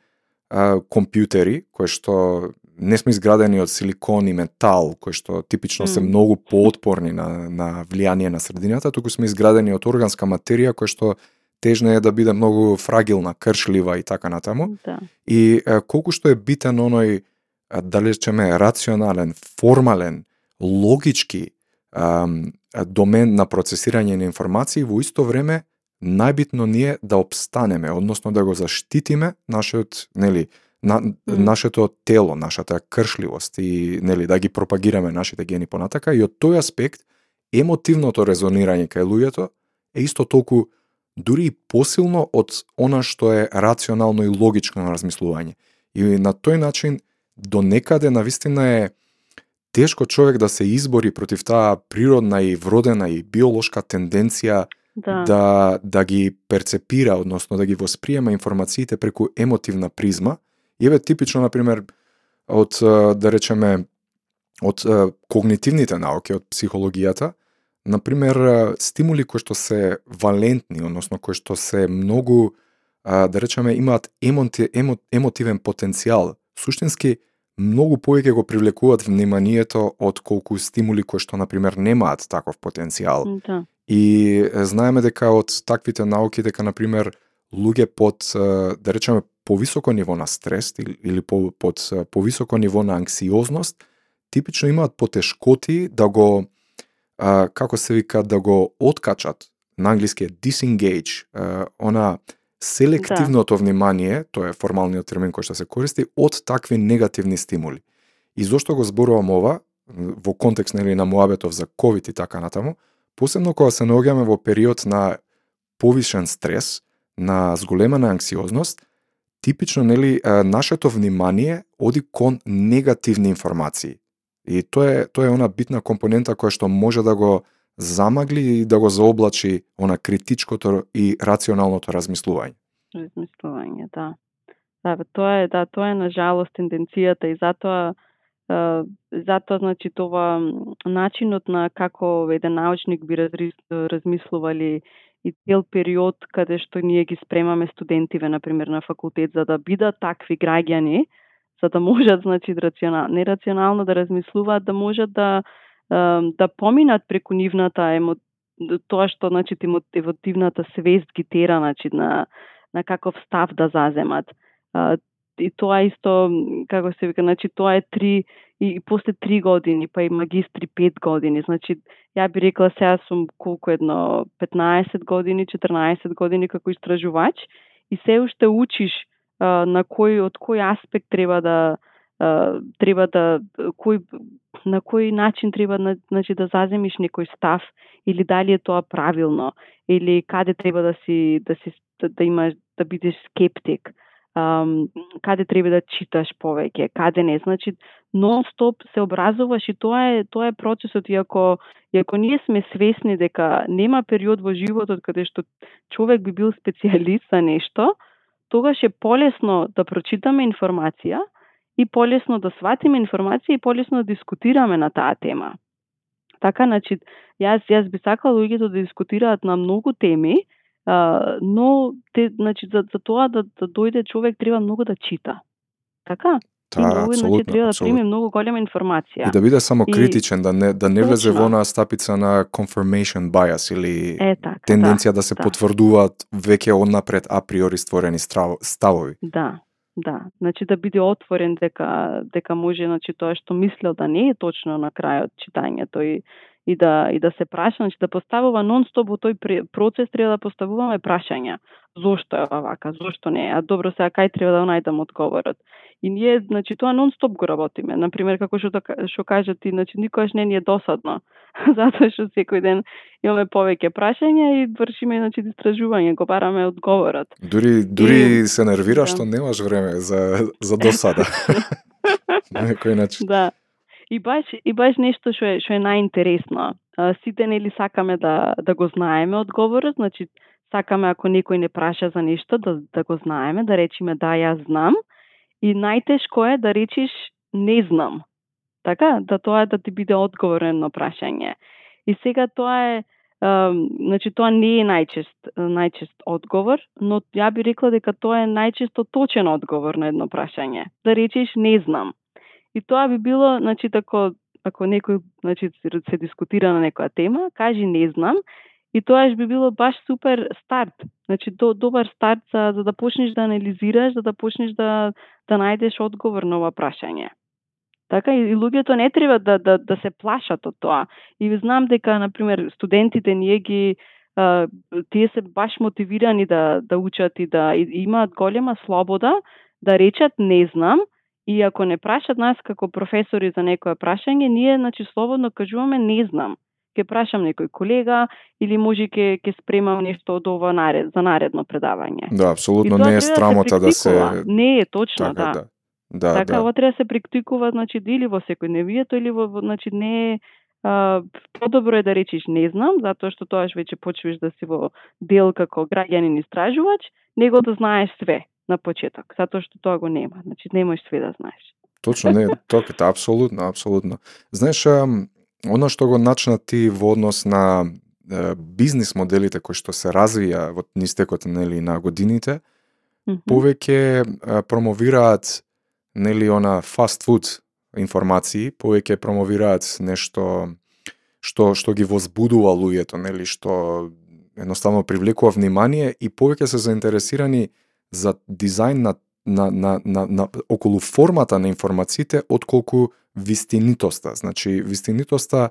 а, компјутери кои што не сме изградени од силикон и метал, кои што типично се многу поотпорни на, на влијание на средината, туку сме изградени од органска материја која што тежна е да биде многу фрагилна, кршлива и така натаму. Да. И е, колку што е битен оној, а, да речеме, рационален, формален, логички ам, а, домен на процесирање на информации, во исто време најбитно ни е да обстанеме, односно да го заштитиме нашиот, нели, на, нашето тело, нашата кршливост и нели да ги пропагираме нашите гени понатака и од тој аспект емотивното резонирање кај луѓето е исто толку дури и посилно од она што е рационално и логично размислување. И на тој начин до некаде навистина е тешко човек да се избори против таа природна и вродена и биолошка тенденција Да. да да ги перцепира, односно да ги восприема информациите преку емотивна призма. И еве типично на пример од да речеме од когнитивните науки, од психологијата, на пример е, стимули кои што се валентни, односно кои што се многу да речеме имаат емоти, емо, емотивен потенцијал, суштински многу повеќе го привлекуваат вниманието од колку стимули кои што на пример немаат таков потенцијал. Да. И знаеме дека од таквите науки дека на пример луѓе под да речеме повисоко ниво на стрес или, по, под повисоко ниво на анксиозност типично имаат потешкоти да го како се вика да го откачат на англиски е disengage она селективното внимание, тоа е формалниот термин кој што се користи, од такви негативни стимули. И зошто го зборувам ова, во контекст нели на Моабетов за ковид и така натаму, посебно кога се наоѓаме во период на повишен стрес, на зголемена анксиозност, типично нели нашето внимание оди кон негативни информации. И тоа е тоа е она битна компонента која што може да го замагли и да го заоблачи она критичкото и рационалното размислување. Размислување, да. Да, бе, тоа е, да, тоа е на жалост тенденцијата и затоа е, затоа значи това начинот на како еден научник би размислувале размислували и цел период каде што ние ги спремаме студентиве на пример на факултет за да бидат такви граѓани, за да можат значи рационал, нерационално да размислуваат, да можат да да поминат преку нивната емо, тоа што значи емотивната свест ги тера значи на на каков став да заземат. И тоа исто, како се вика, значи тоа е три и после три години, па и магистри пет години. Значи, ја би рекла сега сум колку едно 15 години, 14 години како истражувач и се уште учиш а, на кој од кој аспект треба да треба да кој на кој начин треба значи да заземиш некој став или дали е тоа правилно или каде треба да си да си да, да имаш да бидеш скептик um, каде треба да читаш повеќе, каде не. Значи, нон-стоп се образуваш и тоа е тоа е процесот и ако и ако ние сме свесни дека нема период во животот каде што човек би бил специјалист за нешто, тогаш е полесно да прочитаме информација и полесно да сватиме информација и полесно да дискутираме на таа тема. Така, значи, јас јас би сакала луѓето да дискутираат на многу теми, а, но те, значи, за, за тоа да, да дојде човек треба многу да чита. Така? И Та, многу, значи, треба да прими многу голема информација. И да биде само И- критичен, да не да не влезе во онаа стапица на confirmation bias или Е, така, тенденција да, се да. потврдуваат веќе однапред априори створени страв- ставови. Да, да. Значи да биде отворен дека дека може значи тоа што мислел да не е точно на крајот читањето и и да и да се праша, значи да поставува нон-стоп во тој процес треба да поставуваме прашања. Зошто е вака? Зошто не? А добро сега кај треба да најдам одговорот. И ние значи тоа нон-стоп го работиме. На пример како што така- што кажа ти, значи никогаш не ни е досадно. Затоа што секој ден имаме повеќе прашања и вршиме значи истражување, го бараме одговорот. Дури дури И- се нервира да. што немаш време за за досада. На некој начин. Да. И баш и баш нешто што е што е најинтересно. Сите нели сакаме да да го знаеме одговорот, значи сакаме ако некој не праша за нешто да да го знаеме, да речеме да јас знам. И најтешко е да речиш не знам. Така, да тоа е да ти биде одговорен на прашање. И сега тоа е значи тоа не е најчест најчест одговор, но ја би рекла дека тоа е најчесто точен одговор на едно прашање. Да речеш не знам И тоа би било, значи, тако, ако некој значи, се дискутира на некоја тема, кажи не знам, и тоа би било баш супер старт. Значи, до, добар старт за, за да почнеш да анализираш, за да почнеш да, да најдеш одговор на ова прашање. Така и, и луѓето не треба да, да, да се плашат од тоа. И знам дека, на пример, студентите ние ги а, тие се баш мотивирани да да учат и да и, имаат голема слобода да речат не знам и ако не прашат нас како професори за некое прашање, ние значи слободно кажуваме не знам. Ке прашам некој колега или може ке ке спремам нешто од ова наред за наредно предавање. Да, апсолутно не е да страмота да се, да се Не е точно, така, да. да. Да, така, да. ова треба да се приктикува, значи, или во секој невието, или во, значи, не е подобро е да речеш не знам, затоа што тоаш веќе почваш да си во дел како граѓанин истражувач, него да знаеш све на почеток, затоа што тоа го нема. Значи не можеш све да знаеш. Точно, не, тоа е апсолутно, апсолутно. Знаеш, оно што го начна ти во однос на бизнис моделите кои што се развија во нистекот нели на годините, mm -hmm. повеќе промовираат нели она фаст фуд информации, повеќе промовираат нешто што што ги возбудува луѓето, нели, што едноставно привлекува внимание и повеќе се заинтересирани за дизајн на на, на, на, на околу формата на информациите отколку вистинитоста. Значи, вистинитоста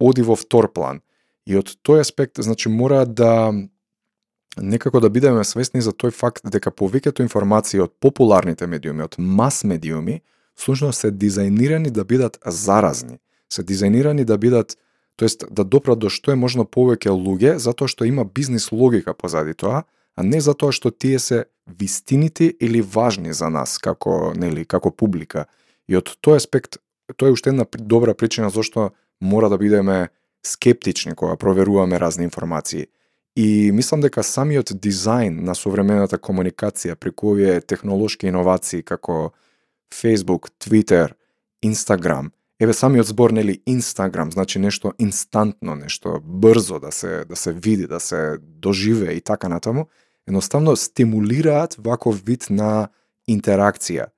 оди во втор план. И од тој аспект, значи, мора да некако да бидеме свесни за тој факт дека повеќето информации од популарните медиуми, од мас медиуми, всушност се дизајнирани да бидат заразни. Се дизајнирани да бидат, тоест да допрат до што е можно повеќе луѓе, затоа што има бизнис логика позади тоа, а не затоа што тие се вистините или важни за нас како нели како публика. И од тој аспект тоа е уште една добра причина зашто мора да бидеме скептични кога проверуваме разни информации. И мислам дека самиот дизајн на современата комуникација преку овие технолошки иновации како Facebook, Twitter, Instagram, еве самиот збор нели Instagram, значи нешто инстантно, нешто брзо да се да се види, да се доживе и така натаму, едноставно стимулираат ваков вид на интеракција.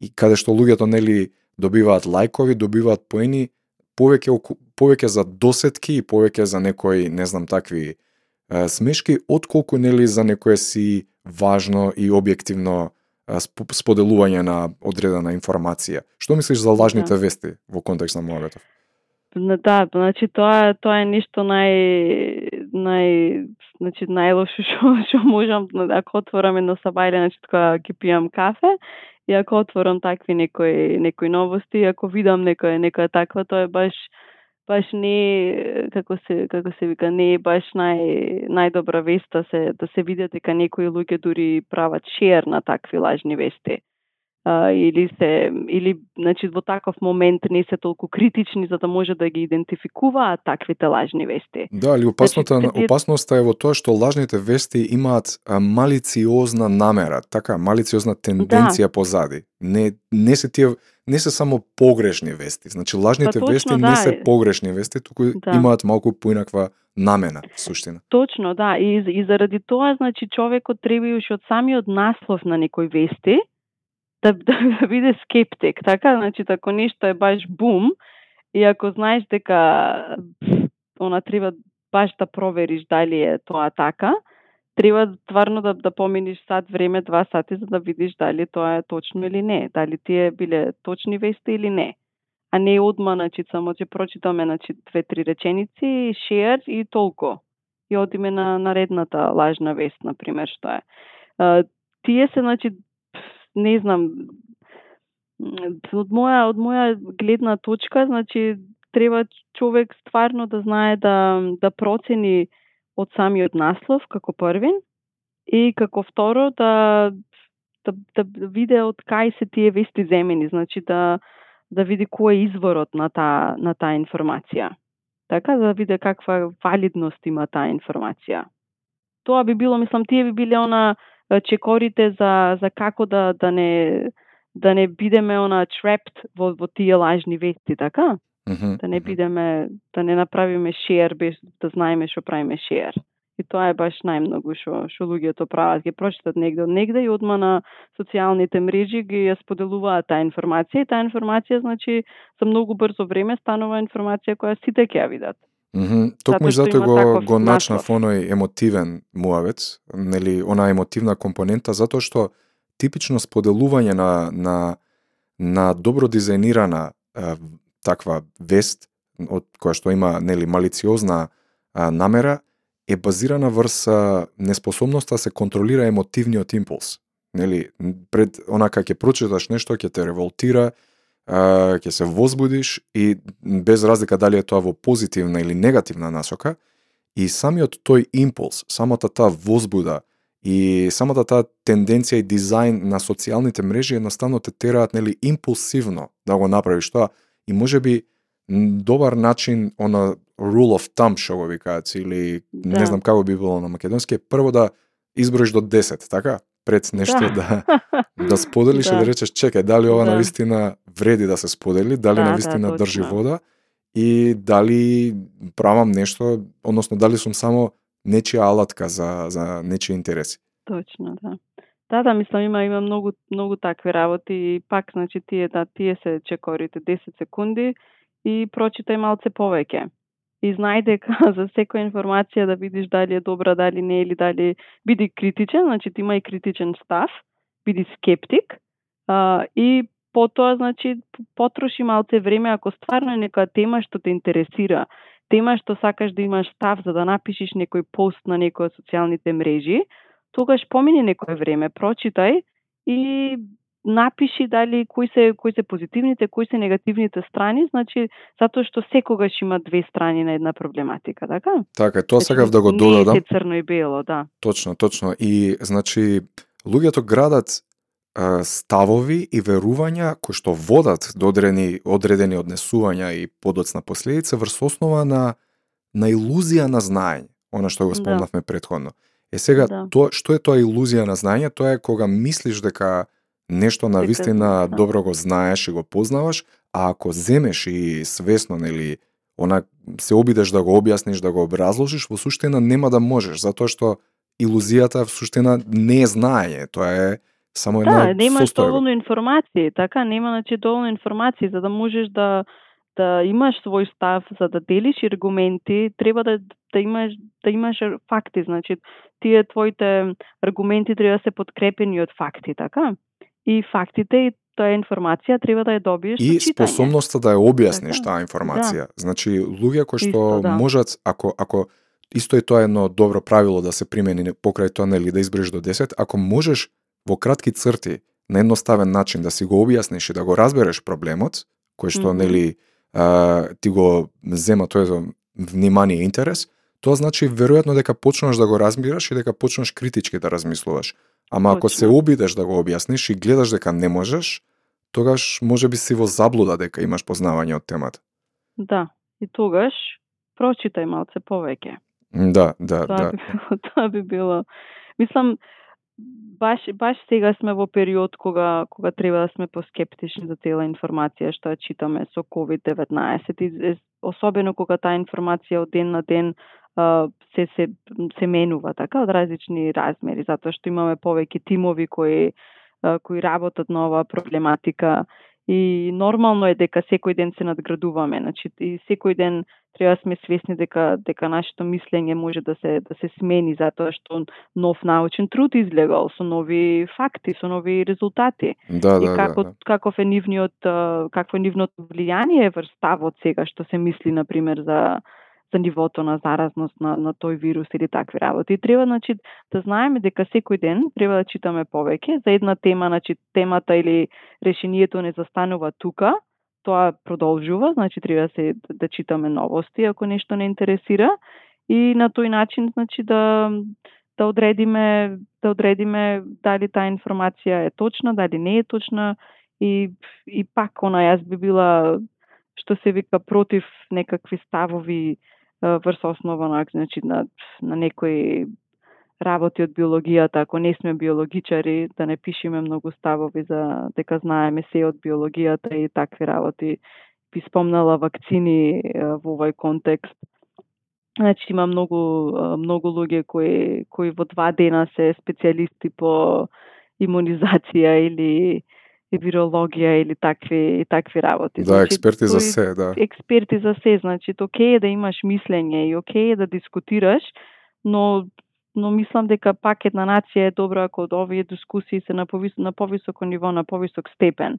И каде што луѓето нели добиваат лајкови, добиваат поени, повеќе повеќе за досетки и повеќе за некои, не знам, такви е, смешки, отколку нели за некое си важно и објективно споделување на одредена информација. Што мислиш за лажните да. вести во контекст на Моаметов? Да, значи тоа тоа е ништо нај нај значи најлошо што што можам ако отворам едно сабајле, значи така ќе пијам кафе и ако отворам такви некои некои новости, ако видам некоја некоја таква, тоа е баш баш не како се како се вика не е баш нај најдобра вест да се да се види дека некои луѓе дури прават шер на такви лажни вести. А, или се или значи во таков момент не се толку критични за да може да ги идентификуваат таквите лажни вести. Да, али опасноста значи, опасноста е во тоа што лажните вести имаат малициозна намера, така малициозна тенденција да. позади. Не не се тие не се само погрешни вести. Значи лажните па, точно, вести да. не се погрешни вести, туку да. имаат малку поинаква намена, суштина. Точно, да. И, и заради тоа, значи, човекот треба уште од самиот наслов на некој вести Да, да, да биде скептик. Така, значи, ако нешто е баш бум, и ако знаеш дека она треба баш да провериш дали е тоа така, треба тварно да, да поминиш сат време, два сати, за да видиш дали тоа е точно или не, дали тие биле точни вести или не. А не одма, значи, само ќе прочитаме, значи, две-три реченици, шеер и толку. И одиме на наредната лажна вест, на пример, што е. Тие се, значи, не знам, од моја, од моја гледна точка, значи, треба човек стварно да знае да, да процени од самиот наслов како првин и како второ да да, да види од кај се тие вести земени, значи да да види кој е изворот на таа на таа информација. Така да види каква валидност има таа информација. Тоа би било, мислам, тие би биле она чекорите за за како да да не да не бидеме она trapped во во тие лажни вести, така? -hmm. да не бидеме, да не направиме шеер без да знаеме што правиме шеер. И тоа е баш најмногу што што луѓето прават, ги прочитат негде од негде и одма на социјалните мрежи ги ја споделуваат таа информација и таа информација значи за многу брзо време станува информација која сите ќе ја видат. Mm -hmm. Токму Затоа што затоа го, го начнав наслов. оној емотивен муавец, нели, она емотивна компонента, затоа што типично споделување на, на, на добро дизајнирана таква вест, од која што има нели малициозна а, намера, е базирана врз а, неспособноста да се контролира емотивниот импулс. Нели, пред онака ќе прочиташ нешто, ќе те револтира, ќе се возбудиш и без разлика дали е тоа во позитивна или негативна насока, и самиот тој импулс, самата таа возбуда и самата таа тенденција и дизајн на социјалните мрежи едноставно те тераат нели импулсивно да го направиш тоа и можеби добар начин она rule of thumb што го викаат или Да. не знам како би било на македонски е прво да изброиш до 10, така? Пред нешто да да споделиш и Да. да речеш чекај дали ова Да. навистина вреди да се сподели, дали Да, да, навистина држи точно. вода и дали правам нешто, односно дали сум само нечија алатка за за нечии интереси. Точно, да. Да, да, мислам има има многу многу такви работи и пак значи тие да тие се чекорите 10 секунди и прочитај малце повеќе. И знај дека за секоја информација да видиш дали е добра, дали не или дали биди критичен, значи ти има и критичен став, биди скептик, а, и потоа значи потроши малце време ако стварно е некоја тема што те интересира, тема што сакаш да имаш став за да напишеш некој пост на некој од социјалните мрежи, тогаш помини некое време, прочитај и напиши дали кои се кои се позитивните, кои се негативните страни, значи затоа што секогаш има две страни на една проблематика, така? Така, тоа Значи, сакав да го Не додадам. е се црно и бело, да. Точно, точно. И значи луѓето градат ставови и верувања кои што водат до одредени одредени однесувања и подоцна последица врз основа на на илузија на знаење, она што го Да. спомнавме претходно. Е сега Да. тоа што е тоа илузија на знаење? Тоа е кога мислиш дека нешто на вистина да. добро го знаеш и го познаваш, а ако земеш и свесно нели она се обидеш да го објасниш, да го образложиш, во суштина нема да можеш, затоа што илузијата в суштина не е знаење, тоа е само една Да, немаш состојба. доволно информации, така нема значи доволно информации за да можеш да да имаш свој став, за да делиш аргументи, треба да да имаш да имаш факти, значи тие твоите аргументи треба да се подкрепени од факти, така? И фактите и таа информација треба да ја добиеш И со способноста да ја објасниш Така. таа информација. Значи луѓе кои што Исто, да. можат ако ако исто е тоа едно добро правило да се примени покрај тоа нели да изброиш до 10, ако можеш во кратки црти на едноставен начин да си го објасниш и да го разбереш проблемот, кој што Мгм. нели а, ти го зема тој за внимание и интерес, тоа значи веројатно дека почнуваш да го разбираш и дека почнуваш критички да размислуваш. Ама ако се Точно. обидеш да го објасниш и гледаш дека не можеш, тогаш може би си во заблуда дека имаш познавање од темата. Да, и тогаш прочитај малце повеќе. Да, да, Тоа да. би било, тоа би било. Мислам баш баш сега сме во период кога кога треба да сме поскептични за цела информација што ја читаме со COVID-19 и е- особено кога таа информација од ден на ден се се се менува така од различни размери затоа што имаме повеќе тимови кои кои работат на оваа проблематика и нормално е дека секој ден се надградуваме, значи и секој ден треба да сме свесни дека дека нашето мислење може да се да се смени затоа што нов научен труд излегал со нови факти, со нови резултати. Да, и да, како да, да. каков е нивниот какво е нивното влијание врз ставот сега што се мисли на пример за за нивото на заразност на, на тој вирус или такви работи. И треба значи да знаеме дека секој ден треба да читаме повеќе. За една тема, значи темата или решението не застанува тука, тоа продолжува, значи треба да се да читаме новости ако нешто не интересира. И на тој начин значи да да одредиме да одредиме дали таа информација е точна, дали не е точна. И и пак она јас би била што се вика против некакви ставови врз основа на значи на на некои работи од биологијата, ако не сме биологичари, да не пишеме многу ставови за дека знаеме се од биологијата и такви работи. Би спомнала вакцини во овој контекст. Значи има многу многу луѓе кои кои во два дена се специјалисти по имунизација или вирологија или такви такви работи. Да, значи, експерти за се, да. Експерти за се, значи окей е да имаш мислење и окей е да дискутираш, но но мислам дека пак една нација е добра ако овие дискусии се на, повис, на повисоко ниво, на повисок степен.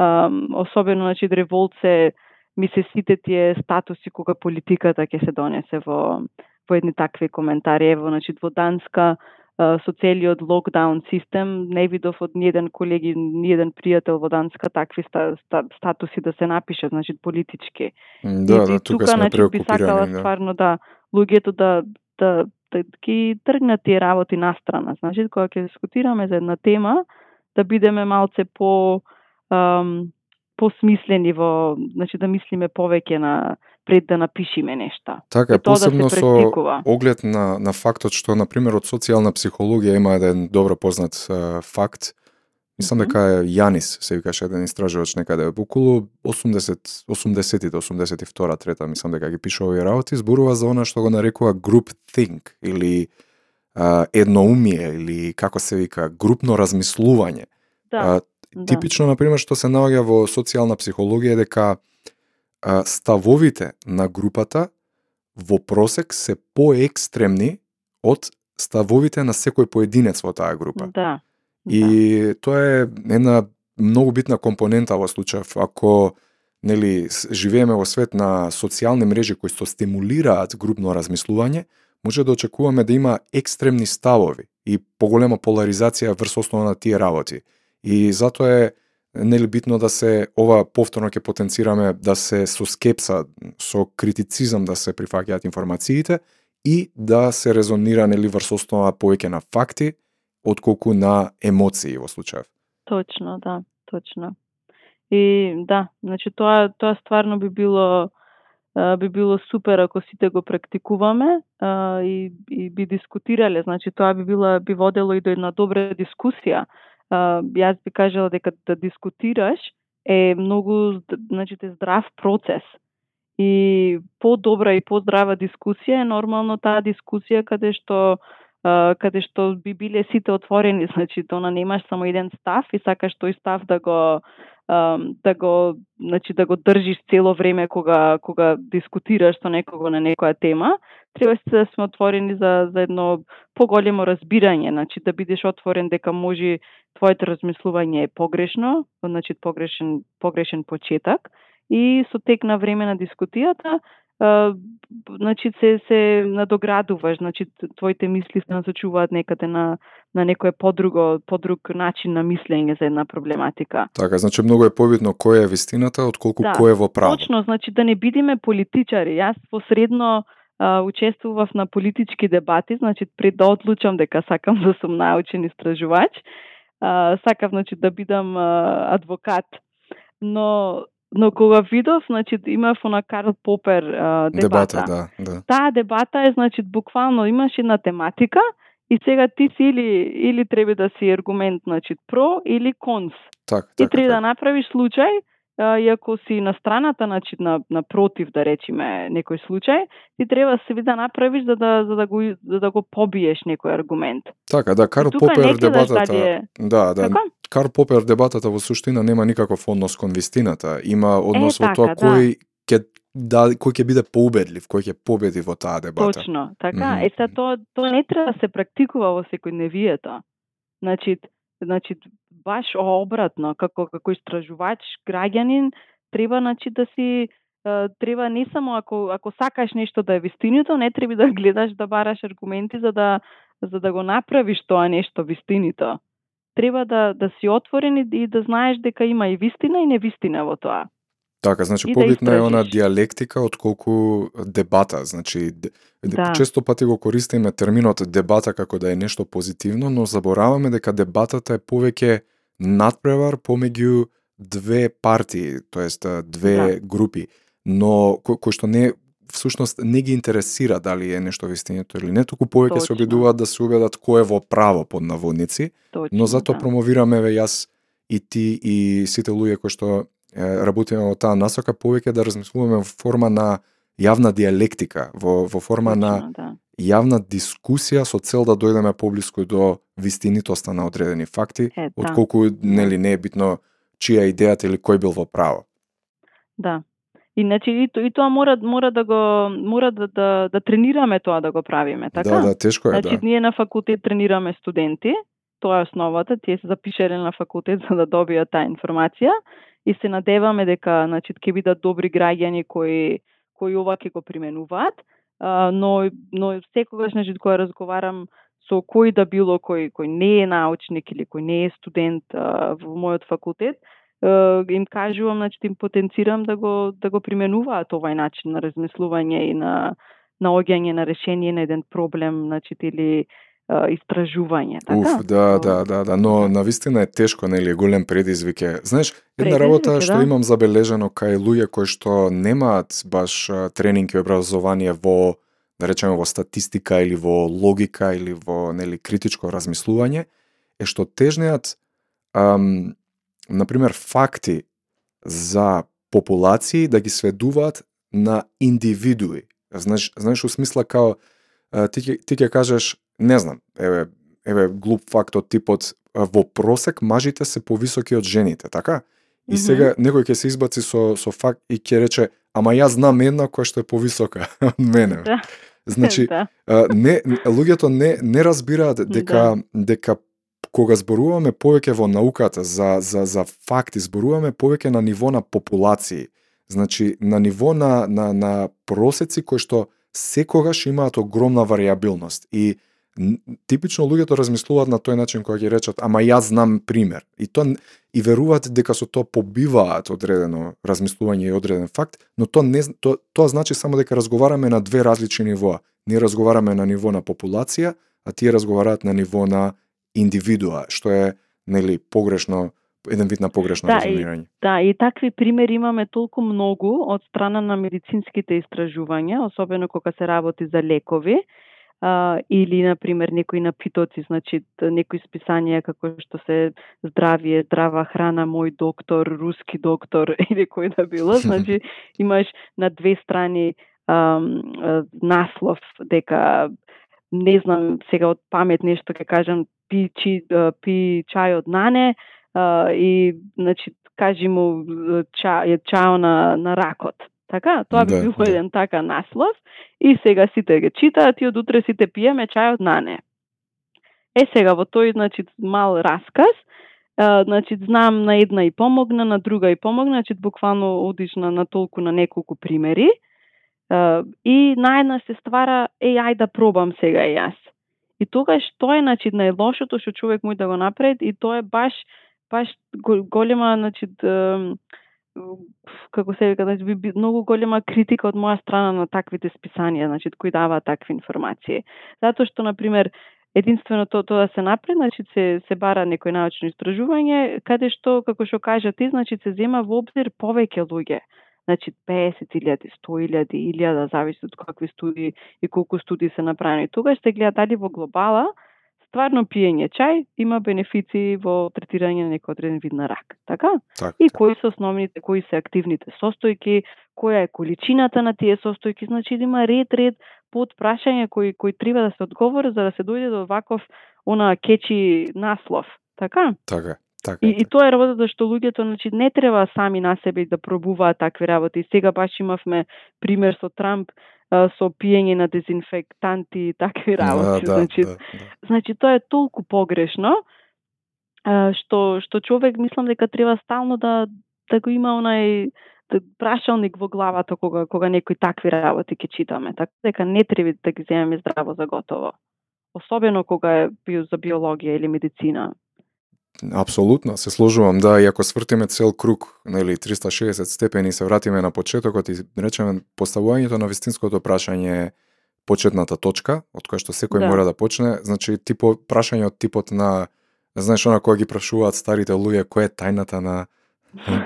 Um, особено, значи, револт се ми се сите тие статуси кога политиката ќе се донесе во, во едни такви коментари. Ево, значи, во Данска со целиот локдаун систем, не видов од ниеден колеги, ниеден пријател во Данска такви ста, ста, статуси да се напишат, значи политички. Да, да, тука, тука сме значи, би сакала да. стварно да луѓето да да да ги тргнат тие работи на страна. Значи, кога ќе дискутираме за една тема, да бидеме малце по ам, посмислени во, значи да мислиме повеќе на пред да напишиме нешта. Така, и посебно да со оглед на, на фактот што, на пример, од социјална психологија има еден добро познат uh, факт, Мислам дека е Јанис, се викаше еден истражувач некаде околу 80 80-тите, 82 трета, мислам дека ги пише овие работи, зборува за она што го нарекува group think или а, едноумие или како се вика групно размислување. Да. А, типично да. на пример што се наоѓа во социјална психологија дека а, ставовите на групата во просек се поекстремни од ставовите на секој поединец во таа група. Да. И да. тоа е една многу битна компонента во случајов. Ако нели живееме во свет на социјални мрежи кои што стимулираат групно размислување, може да очекуваме да има екстремни ставови и поголема поларизација врз основа на тие работи. И затоа е нели битно да се ова повторно ќе потенцираме да се со скепса, со критицизам да се прифаќаат информациите и да се резонира нели врз основа повеќе на факти отколку на емоции во случајов. Точно, да, точно. И да, значи тоа тоа стварно би било би било супер ако сите го практикуваме и, и би дискутирале, значи тоа би било би водело и до една добра дискусија. Јас би кажала дека да дискутираш е многу значи здрав процес. И подобра и поздрава дискусија е нормално таа дискусија каде што каде што би биле сите отворени, значи тоа немаш само еден став и сакаш тој став да го да го значи да го држиш цело време кога кога дискутираш со некого на некоја тема, треба да сме отворени за за едно поголемо разбирање, значи да бидеш отворен дека може твоето размислување е погрешно, значи погрешен погрешен почеток и со тек на време на дискутијата значи се се надоградуваш, значи твоите мисли се насочуваат некаде на на некое подруго подруг начин на мислење за една проблематика. Така, значи многу е побитно кој е вистината отколку да, кој е во право. Точно, значи да не бидеме политичари. Јас посредно а, учествував на политички дебати, значи пред да одлучам дека сакам да сум научен истражувач, а, сакав значи да бидам а, адвокат. Но Но кога видов, значи, имав на Карл Попер а, дебата. Дебата, да, да. Таа дебата е, значи, буквално имаш една тематика и сега ти си или, или треба да си аргумент, значи, про или конс. Так, така, и треба так. да направиш случај и ако си на страната значи, на, на против, да речеме, некој случај, ти треба се да направиш за да, за да, го, за да го побиеш некој аргумент. Така, да, Карл Попер дебатата... Е... Да, да. Така? Карл Попер дебатата во суштина нема никаков однос кон вистината. Има однос е, во така, тоа да. кој ќе да кој ќе биде поубедлив, кој ќе победи во таа дебата. Точно, така. Mm -hmm. Е тоа тоа не треба да се практикува во секојдневието. Значи, значи баш обратно, како како истражувач, граѓанин, треба значи да си треба не само ако ако сакаш нешто да е вистинито, не треба да гледаш да бараш аргументи за да за да го направиш тоа нешто вистинито. Треба да да си отворен и да знаеш дека има и вистина и невистина во тоа. Така, значи и побитна да е она диалектика отколку дебата, значи да. често пати го користиме терминот дебата како да е нешто позитивно, но забораваме дека дебатата е повеќе надпревар помеѓу две партии, тоест две да. групи, но кој, кој што не всушност не ги интересира дали е нешто вистинето или не, туку повеќе се обидуваат да се убедат кој е во право под наводници, Точно, но затоа да. промовираме ве јас и ти и сите луѓе кои што работиме во таа насока, повеќе да размислуваме во форма на јавна диалектика во во форма на Точно, да. јавна дискусија со цел да дојдеме поблиску до вистинитоста на одредени факти, Е, да. отколку нели не е битно чија идејата или кој бил во право. Да. И значи и, то- и тоа мора мора да го мора да, да да тренираме тоа да го правиме, така? Да, да, тешко е, Значи, да. ние на факултет тренираме студенти, тоа е основата, тие се запишале на факултет за да добијат таа информација и се надеваме дека значи ќе бидат добри граѓани кои кои ова ќе го применуваат, а, но но секогаш значи кога разговарам со кој да било кој кој не е научник или кој не е студент а, во мојот факултет, а, им кажувам, значи да им потенцирам да го да го применуваат овај начин на размислување и на наоѓање на решение на еден проблем, значи или истражување, така? Уф, да, да, да, да, но навистина е тешко, нели, голем предизвик е. Знаеш, една Предизвик работа е, што да. имам забележано кај луѓе кои што немаат баш тренинг и образование во да речеме во статистика или во логика или во нели критичко размислување е што тежнеат ам, на пример факти за популации да ги сведуваат на индивидуи. Знаеш, знаеш у смисла као ти ти ќе кажеш, не знам, еве еве глуп факт од типот во просек мажите се повисоки од жените, така? И Мгм. сега некој ќе се избаци со со факт и ќе рече, ама јас знам една која што е повисока од мене. Да. Значи, да. не луѓето не не разбираат дека дека кога зборуваме повеќе во науката за за за факти, зборуваме повеќе на ниво на популации. Значи на ниво на на на просеци кои што секогаш имаат огромна варијабилност и типично луѓето размислуваат на тој начин кога ќе речат ама јас знам пример и то н- и веруваат дека со тоа побиваат одредено размислување и одреден факт, но тоа не тоа, тоа значи само дека разговараме на две различни нивоа. Ние разговараме на ниво на популација, а тие разговараат на ниво на индивидуа, што е нели погрешно еден вид на погрешно Да, и- разумирање. Да, и такви примери имаме толку многу од страна на медицинските истражувања, особено кога се работи за лекови, а, или, на пример, некои напитоци, значи, некои списанија како што се здравие, здрава храна, мој доктор, руски доктор, или кој да било, значи, имаш на две страни а, наслов дека не знам сега од памет нешто ќе кажам пи, чи, пи чај од нане а, и значи кажи му ча, чао на, на ракот. Така, тоа би Да, бил да. еден така наслов и сега сите ги читаат и од утре сите пиеме чај од нане. Е сега во тој значи мал расказ а, значи знам на една и помогна, на друга и помогна, значи буквално одиш на, на толку на неколку примери а, и наедна се ствара е ај да пробам сега и јас. И тогаш тоа е значи најлошото што човек може да го направи и тоа е баш баш го- голема значи како се вика, значи би- би многу голема критика од моја страна на таквите списанија, значи кои даваат такви информации. Затоа што на пример единствено тоа то да се направи, значи се се бара некој научно истражување каде што како што кажа ти, значи се зема во обзир повеќе луѓе. Значи 50.000, 100.000, 1000, зависи од какви студии и колку студии се направени. Тогаш се гледа дали во глобала стварно пиење чај има бенефици во третирање на некој одреден вид на рак. Така? Така. и кои се основните, кои се активните состојки, која е количината на тие состојки, значи да има ред ред под прашања кои кои треба да се одговори за да се дојде до ваков она кечи наслов. Така? Така, така. И, и тоа е работата што луѓето значи не треба сами на себе да пробуваат такви работи. Сега баш имавме пример со Трамп со пиење на дезинфектанти и такви работи. да, значи, да, да. Значи тоа е толку погрешно што што човек мислам дека треба стално да да го има онај да прашалник во главата кога кога некои такви работи ќе читаме. Така дека не треба да ги земеме здраво за готово. Особено кога е био за биологија или медицина. Апсолутно, се сложувам, да, и ако свртиме цел круг, нели 360 степени се вратиме на почетокот и речеме поставувањето на вистинското прашање е почетната точка од која што секој Да. мора да почне, значи типо прашање од типот на знаеш она кога ги прашуваат старите луѓе која е тајната на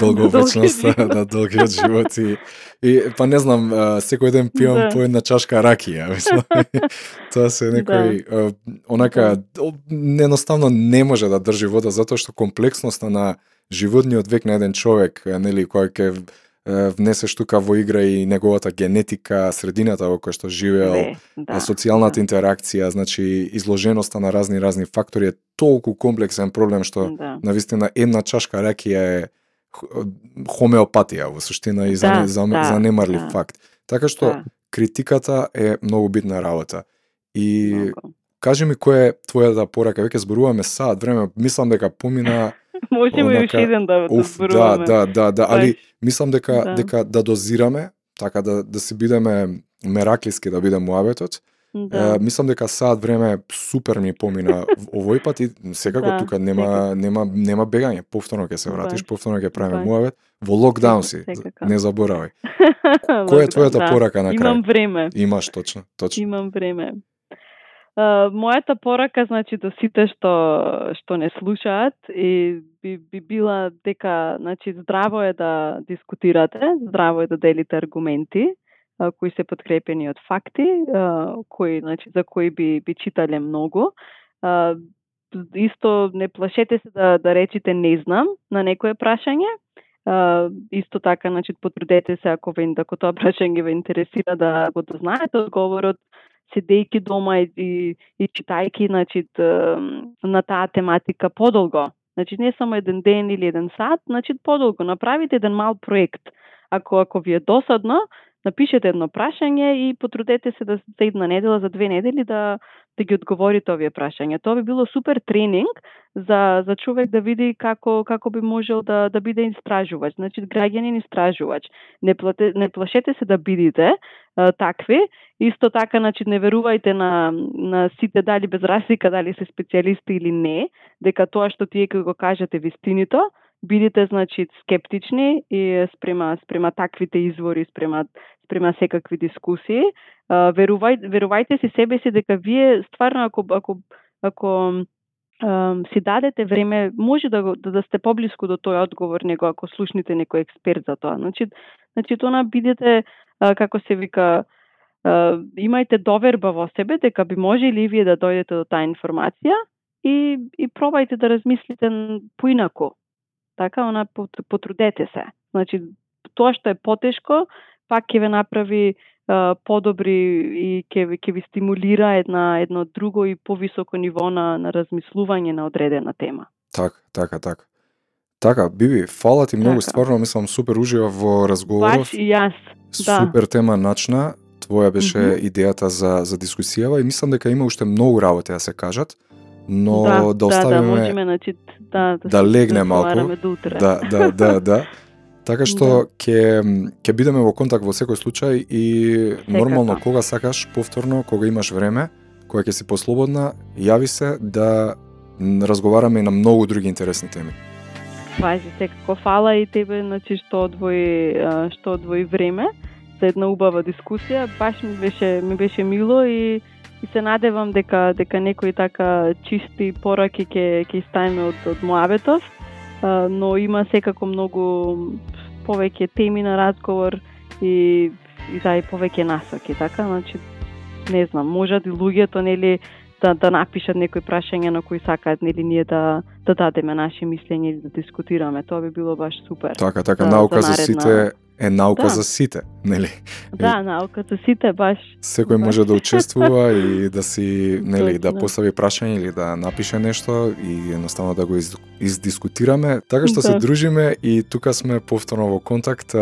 долговечноста, живот. на долгиот живот и, и па не знам, секој ден пиам Да. по една чашка ракија, мислам. Тоа се некој а, онака о, едноставно не може да држи вода затоа што комплексноста на животниот век на еден човек, нели, кој ќе внесеш тука во игра и неговата генетика, средината во која што живеел, Ве, да, социјалната да. интеракција, значи изложеноста на разни разни фактори е толку комплексен проблем што Да. навистина една чашка ракија е хомеопатија во суштина и Да, за, за, да, занемарлив да. факт. Така што Да, критиката е многу битна работа. И многу. кажи ми која е твојата порака, веќе зборуваме саат време, мислам дека помина Можеме и уште еден да, да Уф, да, зборуваме. да, да, да, али Баш. мислам дека Да. дека да дозираме, така да да си бидеме мераклиски да биде муабетот. Да. Е, мислам дека саат време супер ми помина овој пат и секако Да, тука нема секако. нема нема бегање, повторно ќе се вратиш, повторно ќе правиме Баш. муабет. Во локдаун си, Секако. не заборавај. Која е твојата да. порака на крај? Имам време. Имаш точно, точно. Имам време. Uh, мојата порака значи до сите што што не слушаат и би, би била дека значи здраво е да дискутирате, здраво е да делите аргументи кои се подкрепени од факти, кои значи за кои би би читале многу. Исто не плашете се да да речите не знам на некое прашање. Исто така, значи, потрудете се ако ве ако тоа прашање ве интересира да го дознаете одговорот, седејќи дома и, и, и читајки значи, на таа тематика подолго. Значи не само еден ден или еден сат, значи подолго. Направите еден мал проект. Ако ако ви е досадно, напишете едно прашање и потрудете се да за една недела, за две недели да да ги одговорите овие прашања. Тоа би било супер тренинг за за човек да види како како би можел да да биде истражувач, значи граѓанин истражувач. Не плате, не плашете се да бидите а, такви. Исто така, значи не верувајте на на сите дали без разлика дали се специјалисти или не, дека тоа што тие ќе го кажете вистинито, бидете значи скептични и спрема спрема таквите извори, спрема спрема секакви дискусии. Верувај верувајте си себе си дека вие стварно ако ако ако си дадете време, може да, да, да сте поблиску до тој одговор него ако слушните некој експерт за тоа. Значи, значи тоа бидете, како се вика, имајте доверба во себе дека би можели и вие да дојдете до таа информација и, и пробајте да размислите н- поинаку. Така, она, потрудете се. Значи, тоа што е потешко, пак ќе ве направи подобри и ќе ќе ви стимулира една едно друго и повисоко ниво на на размислување на одредена тема. Така, така, така. Така, Биби, фала ти многу, Така. стварно мислам супер ужива во разговорот. Баш и јас. да. Супер тема начна. Твоја беше Мгм. идејата за за дискусијава и мислам дека има уште многу работи да се кажат, но да, да, да, оставиме да, можеме, значи, да, да, да легне малку. до утре. Да, да, да, да. Така што Да. ќе ќе бидеме во контакт во секој случај и нормално кога сакаш повторно, кога имаш време, кога ќе си послободна, јави се да разговараме на многу други интересни теми. Важи секако фала и тебе значи што одвои што одвои време за една убава дискусија. Баш ми беше ми беше мило и и се надевам дека дека некои така чисти пораки ќе ќе ставиме од од моабетов, а, но има секако многу повеќе теми на разговор и и да и повеќе насоки, така, значи не знам, можат и луѓето нели да да напишат некои прашања на кои сакаат нели ние да да дадеме наши мислења и да дискутираме. Тоа би било баш супер. Така, така, За- наука за за наредна- сите е наука Да. за сите, нели? Да, наука за сите баш. Секој Баш. може да учествува и да си, нели, да постави прашање или да напише нешто и едноставно да го из, издискутираме. Така што се Да. дружиме и тука сме повторно во контакт.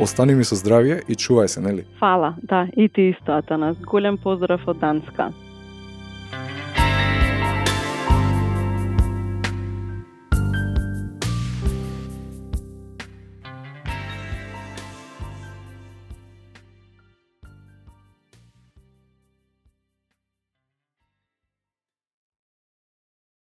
Остани ми со здравје и чувај се, нели? Фала, да, и ти исто, Атанас. Голем поздрав од Данска.